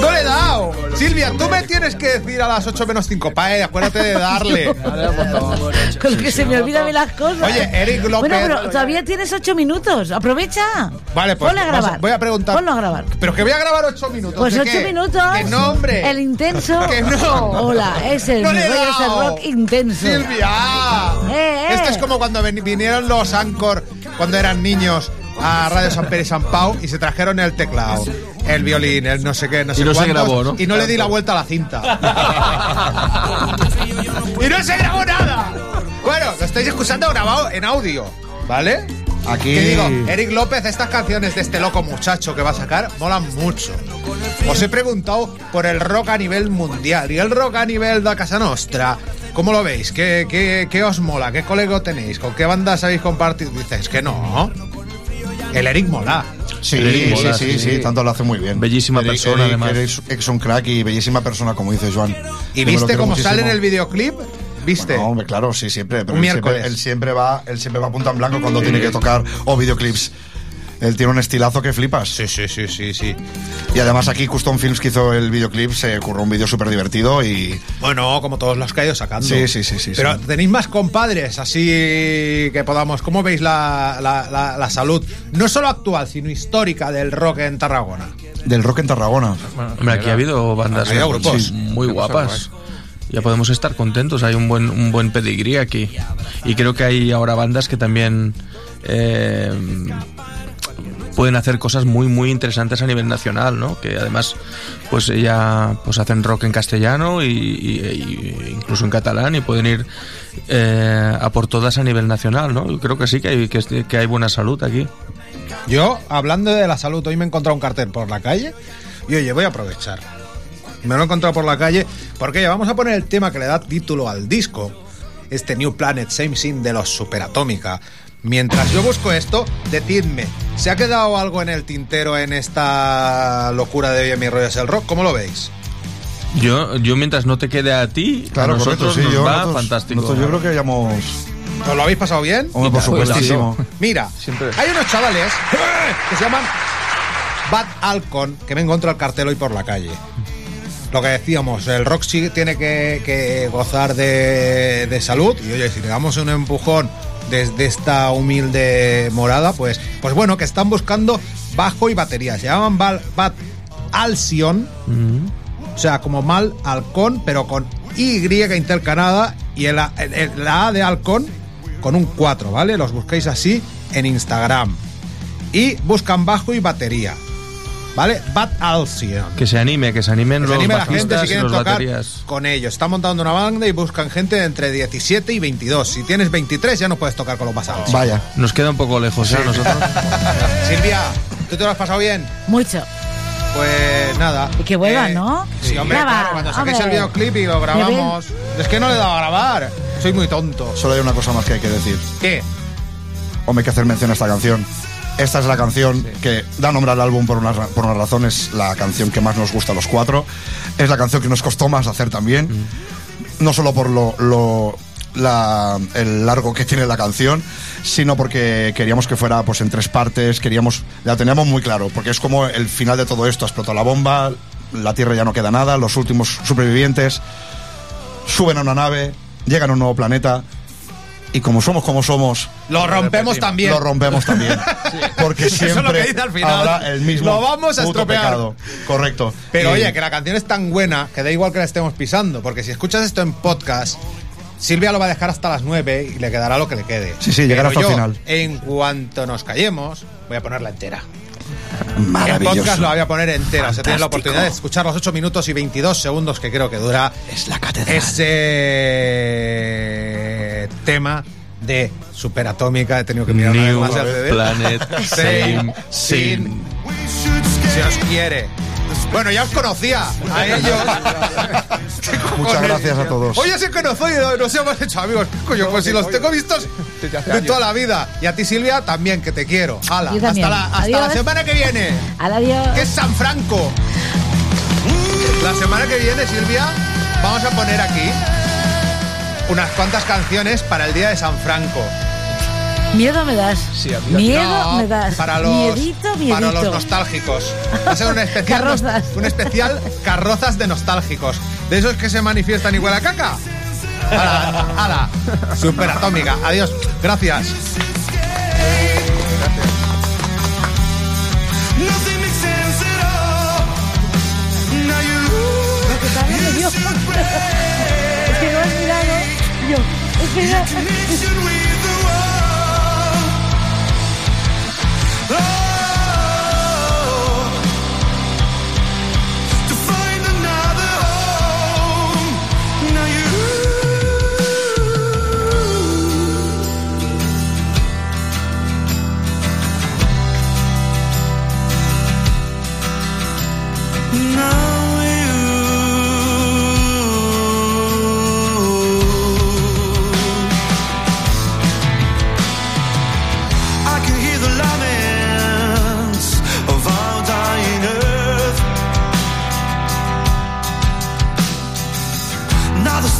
[SPEAKER 5] No le he dado. Silvia, tú me tienes que decir a las 8 menos 5, pa, eh, acuérdate de darle.
[SPEAKER 6] Con lo que se me olvidan las cosas.
[SPEAKER 5] Oye, Eric López.
[SPEAKER 6] Bueno, pero todavía tienes ocho minutos. Aprovecha.
[SPEAKER 5] Vale, pues
[SPEAKER 6] Ponle a grabar.
[SPEAKER 5] voy a preguntar.
[SPEAKER 6] Ponlo a grabar.
[SPEAKER 5] Pero que voy a grabar 8 minutos.
[SPEAKER 6] Pues
[SPEAKER 5] ¿de
[SPEAKER 6] ocho
[SPEAKER 5] qué?
[SPEAKER 6] minutos.
[SPEAKER 5] Que no, hombre.
[SPEAKER 6] El intenso.
[SPEAKER 5] Que no.
[SPEAKER 6] Hola, es
[SPEAKER 5] No le
[SPEAKER 6] ese
[SPEAKER 5] dado.
[SPEAKER 6] rock intenso.
[SPEAKER 5] Silvia.
[SPEAKER 6] Eh, eh.
[SPEAKER 5] Esto es como cuando vinieron los Anchor cuando eran niños a Radio San Pere y San Pau y se trajeron el teclado, el violín, el no sé qué, no sé
[SPEAKER 8] no se grabó, ¿no?
[SPEAKER 5] Y no le di la vuelta a la cinta. y no se grabó nada. Bueno, lo estáis escuchando grabado en audio, ¿vale?
[SPEAKER 7] Aquí.
[SPEAKER 5] Que digo, Eric López, estas canciones de este loco muchacho que va a sacar molan mucho. Os he preguntado por el rock a nivel mundial y el rock a nivel de Casa Nostra. ¿Cómo lo veis? ¿Qué, qué, qué os mola? ¿Qué colego tenéis? ¿Con qué bandas habéis compartido? Dices que no. El Eric mola.
[SPEAKER 7] Sí, sí, sí,
[SPEAKER 8] sí.
[SPEAKER 7] tanto lo hace muy bien.
[SPEAKER 8] Bellísima
[SPEAKER 7] Eric-
[SPEAKER 8] persona,
[SPEAKER 7] Eric-
[SPEAKER 8] además.
[SPEAKER 7] Es un crack y bellísima persona, como dice Joan.
[SPEAKER 5] ¿Y viste cómo sale en el videoclip? ¿Viste?
[SPEAKER 7] No, hombre, claro, sí, siempre. Pero
[SPEAKER 5] Un
[SPEAKER 7] él siempre,
[SPEAKER 5] miércoles.
[SPEAKER 7] él siempre va, él siempre va a punta en blanco cuando tiene que tocar o videoclips. Él tiene un estilazo que flipas.
[SPEAKER 5] Sí, sí, sí, sí, sí.
[SPEAKER 7] Y además aquí Custom Films que hizo el videoclip se curró un vídeo súper divertido y
[SPEAKER 5] Bueno, como todos los que ha ido sacando.
[SPEAKER 7] Sí, sí, sí, sí,
[SPEAKER 5] Pero
[SPEAKER 7] sí.
[SPEAKER 5] tenéis más compadres, así que podamos. ¿Cómo veis la, la- la- la salud? No solo actual, sino histórica del rock en Tarragona.
[SPEAKER 7] del rock en Tarragona.
[SPEAKER 8] Hombre, aquí ha habido bandas
[SPEAKER 5] Ha habido grupos.
[SPEAKER 8] sí, muy guapas. Ya podemos estar contentos, hay un buen, un buen pedigrí aquí. Y creo que hay ahora bandas que también eh, pueden hacer cosas muy muy interesantes a nivel nacional, ¿no? Que además pues ya pues hacen rock en castellano y, incluso en catalán y pueden ir eh, a por todas a nivel nacional, ¿no? Yo creo que sí que hay, que, que hay buena salud aquí.
[SPEAKER 5] Yo, hablando de la salud, hoy me he encontrado un cartel por la calle y oye, voy a aprovechar. Me lo he encontrado por la calle porque oye, vamos a poner el tema que le da título al disco, este New Planet Same Sin de los Superatómica. Mientras yo busco esto, decidme, ¿se ha quedado algo en el tintero en esta locura de Oye, mi rollo es el rock? ¿Cómo lo veis?
[SPEAKER 8] Yo, yo mientras no te quede a ti,
[SPEAKER 7] Claro,
[SPEAKER 8] a nosotros
[SPEAKER 7] correcto, sí,
[SPEAKER 8] nos
[SPEAKER 7] yo,
[SPEAKER 8] va
[SPEAKER 7] nosotros-
[SPEAKER 8] fantástico.
[SPEAKER 7] nosotros yo creo que hayamos...
[SPEAKER 5] ¿Os lo habéis pasado bien?
[SPEAKER 7] Hombre, por
[SPEAKER 8] Pues
[SPEAKER 7] supuestísimo.
[SPEAKER 5] Mira,
[SPEAKER 8] Siempre.
[SPEAKER 5] hay unos chavales que se llaman Bad Alcon que me encontrado el cartel hoy por la calle. Lo que decíamos, el rock sí tiene que, que gozar de, de salud y oye, si le damos un empujón desde esta humilde morada, pues, pues bueno, que están buscando bajo y batería. Se llaman Bad, Bad Alcyon, o sea, como mal halcón, pero con Y intercalada y el, A- el- el- la A de halcón con un 4, ¿vale? Los busquéis así en Instagram. Y buscan bajo y batería. ¿Vale? Bad Alcyon.
[SPEAKER 8] Que se anime, que se animen
[SPEAKER 5] Que se
[SPEAKER 8] los
[SPEAKER 5] anime la gente si quieren
[SPEAKER 8] los
[SPEAKER 5] tocar
[SPEAKER 8] baterías.
[SPEAKER 5] con ellos. Están montando una banda y buscan gente de entre 17 y 22. Si tienes 23 ya no puedes tocar con los más altos.
[SPEAKER 7] Vaya.
[SPEAKER 8] Nos queda un poco lejos, ¿eh? nosotros.
[SPEAKER 5] Silvia, ¿tú te lo has pasado bien?
[SPEAKER 6] Mucho.
[SPEAKER 5] Pues nada.
[SPEAKER 6] Y que vuelvan,
[SPEAKER 5] Eh,
[SPEAKER 6] ¿no?
[SPEAKER 5] Sí, hombre,
[SPEAKER 6] Graba,
[SPEAKER 5] claro, cuando saquéis el videoclip y lo grabamos. Es que no le he dado a grabar. Soy muy tonto.
[SPEAKER 7] Solo hay una cosa más que hay que decir.
[SPEAKER 5] ¿Qué?
[SPEAKER 7] Hombre, hay que hacer mención a esta canción. Esta es la canción que da nombre al álbum por una, por una razón, es la canción que más nos gusta a los cuatro. Es la canción que nos costó más hacer también. No solo por lo, lo- la- el largo que tiene la canción, sino porque queríamos que fuera pues en tres partes, queríamos, la teníamos muy claro, porque es como el final de todo esto, ha explotado la bomba, la Tierra ya no queda nada, los últimos supervivientes suben a una nave, llegan a un nuevo planeta y como somos como somos,
[SPEAKER 5] Lo rompemos también.
[SPEAKER 7] lo rompemos también. Porque
[SPEAKER 5] Eso es lo
[SPEAKER 7] siempre
[SPEAKER 5] que dice al final.
[SPEAKER 7] habrá el mismo
[SPEAKER 5] Lo vamos a
[SPEAKER 7] puto
[SPEAKER 5] estropear.
[SPEAKER 7] pecado. Correcto.
[SPEAKER 5] Pero
[SPEAKER 7] Y-
[SPEAKER 5] oye, que la canción es tan buena que da igual que la estemos pisando, porque si escuchas esto en podcast, Silvia lo va a dejar hasta las 9 y le quedará lo que le quede.
[SPEAKER 7] Sí, sí, llegará hasta el final.
[SPEAKER 5] En cuanto nos callemos, voy a ponerla entera.
[SPEAKER 7] Maravilloso.
[SPEAKER 5] En podcast lo voy a poner entera. O sea, tienes la oportunidad de escuchar los 8 minutos y 22 segundos que creo que dura.
[SPEAKER 7] Es la catedral.
[SPEAKER 5] Ese tema de Superatómica. He tenido que mirar una vez
[SPEAKER 8] New
[SPEAKER 5] más CD.
[SPEAKER 8] Planet,
[SPEAKER 5] Same Sin. Si os quiere. Bueno, ya os conocía a ellos.
[SPEAKER 7] Muchas gracias a todos.
[SPEAKER 5] Oye, sí que nos oye, nos hemos hecho amigos. Coño, pues si los tengo vistos de toda la vida. Y a ti, Silvia, también, que te quiero. Hala, hasta, la, hasta
[SPEAKER 6] Adiós.
[SPEAKER 5] la semana que viene.
[SPEAKER 6] Al adiós.
[SPEAKER 5] Que es San Franco. La semana que viene, Silvia, vamos a poner aquí unas cuantas canciones para el día de San Franco.
[SPEAKER 6] Miedo me das. Miedo
[SPEAKER 5] No,
[SPEAKER 6] me das.
[SPEAKER 5] Para los,
[SPEAKER 6] Miedito, miedito.
[SPEAKER 5] para los nostálgicos. Va a ser un especial,
[SPEAKER 6] Carrozas.
[SPEAKER 5] un especial carrozas de nostálgicos. De esos que se manifiestan igual a caca. ¡Hala! ¡Hala! Superatómica. Adiós. Gracias.
[SPEAKER 13] Yeah.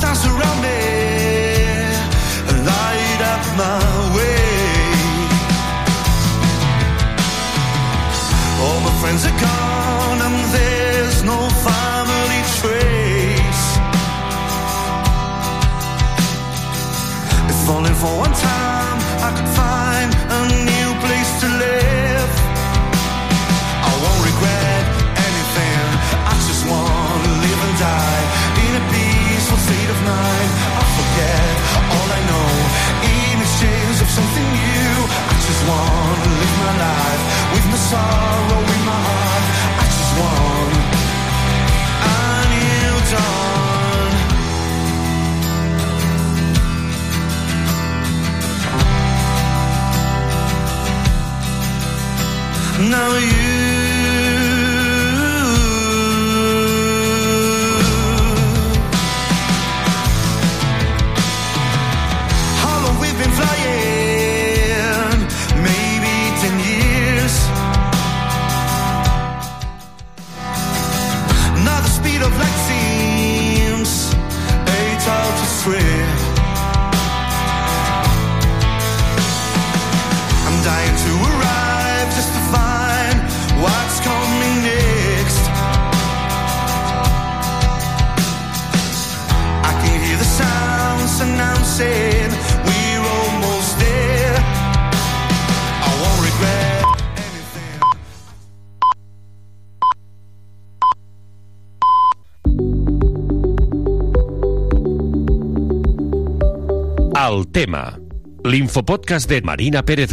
[SPEAKER 13] Stars surround me light up my way. All my friends are gone sorrow in my heart. I just want a new dawn. Now you
[SPEAKER 1] tema. L'infopodcast de Marina Pérez Gómez.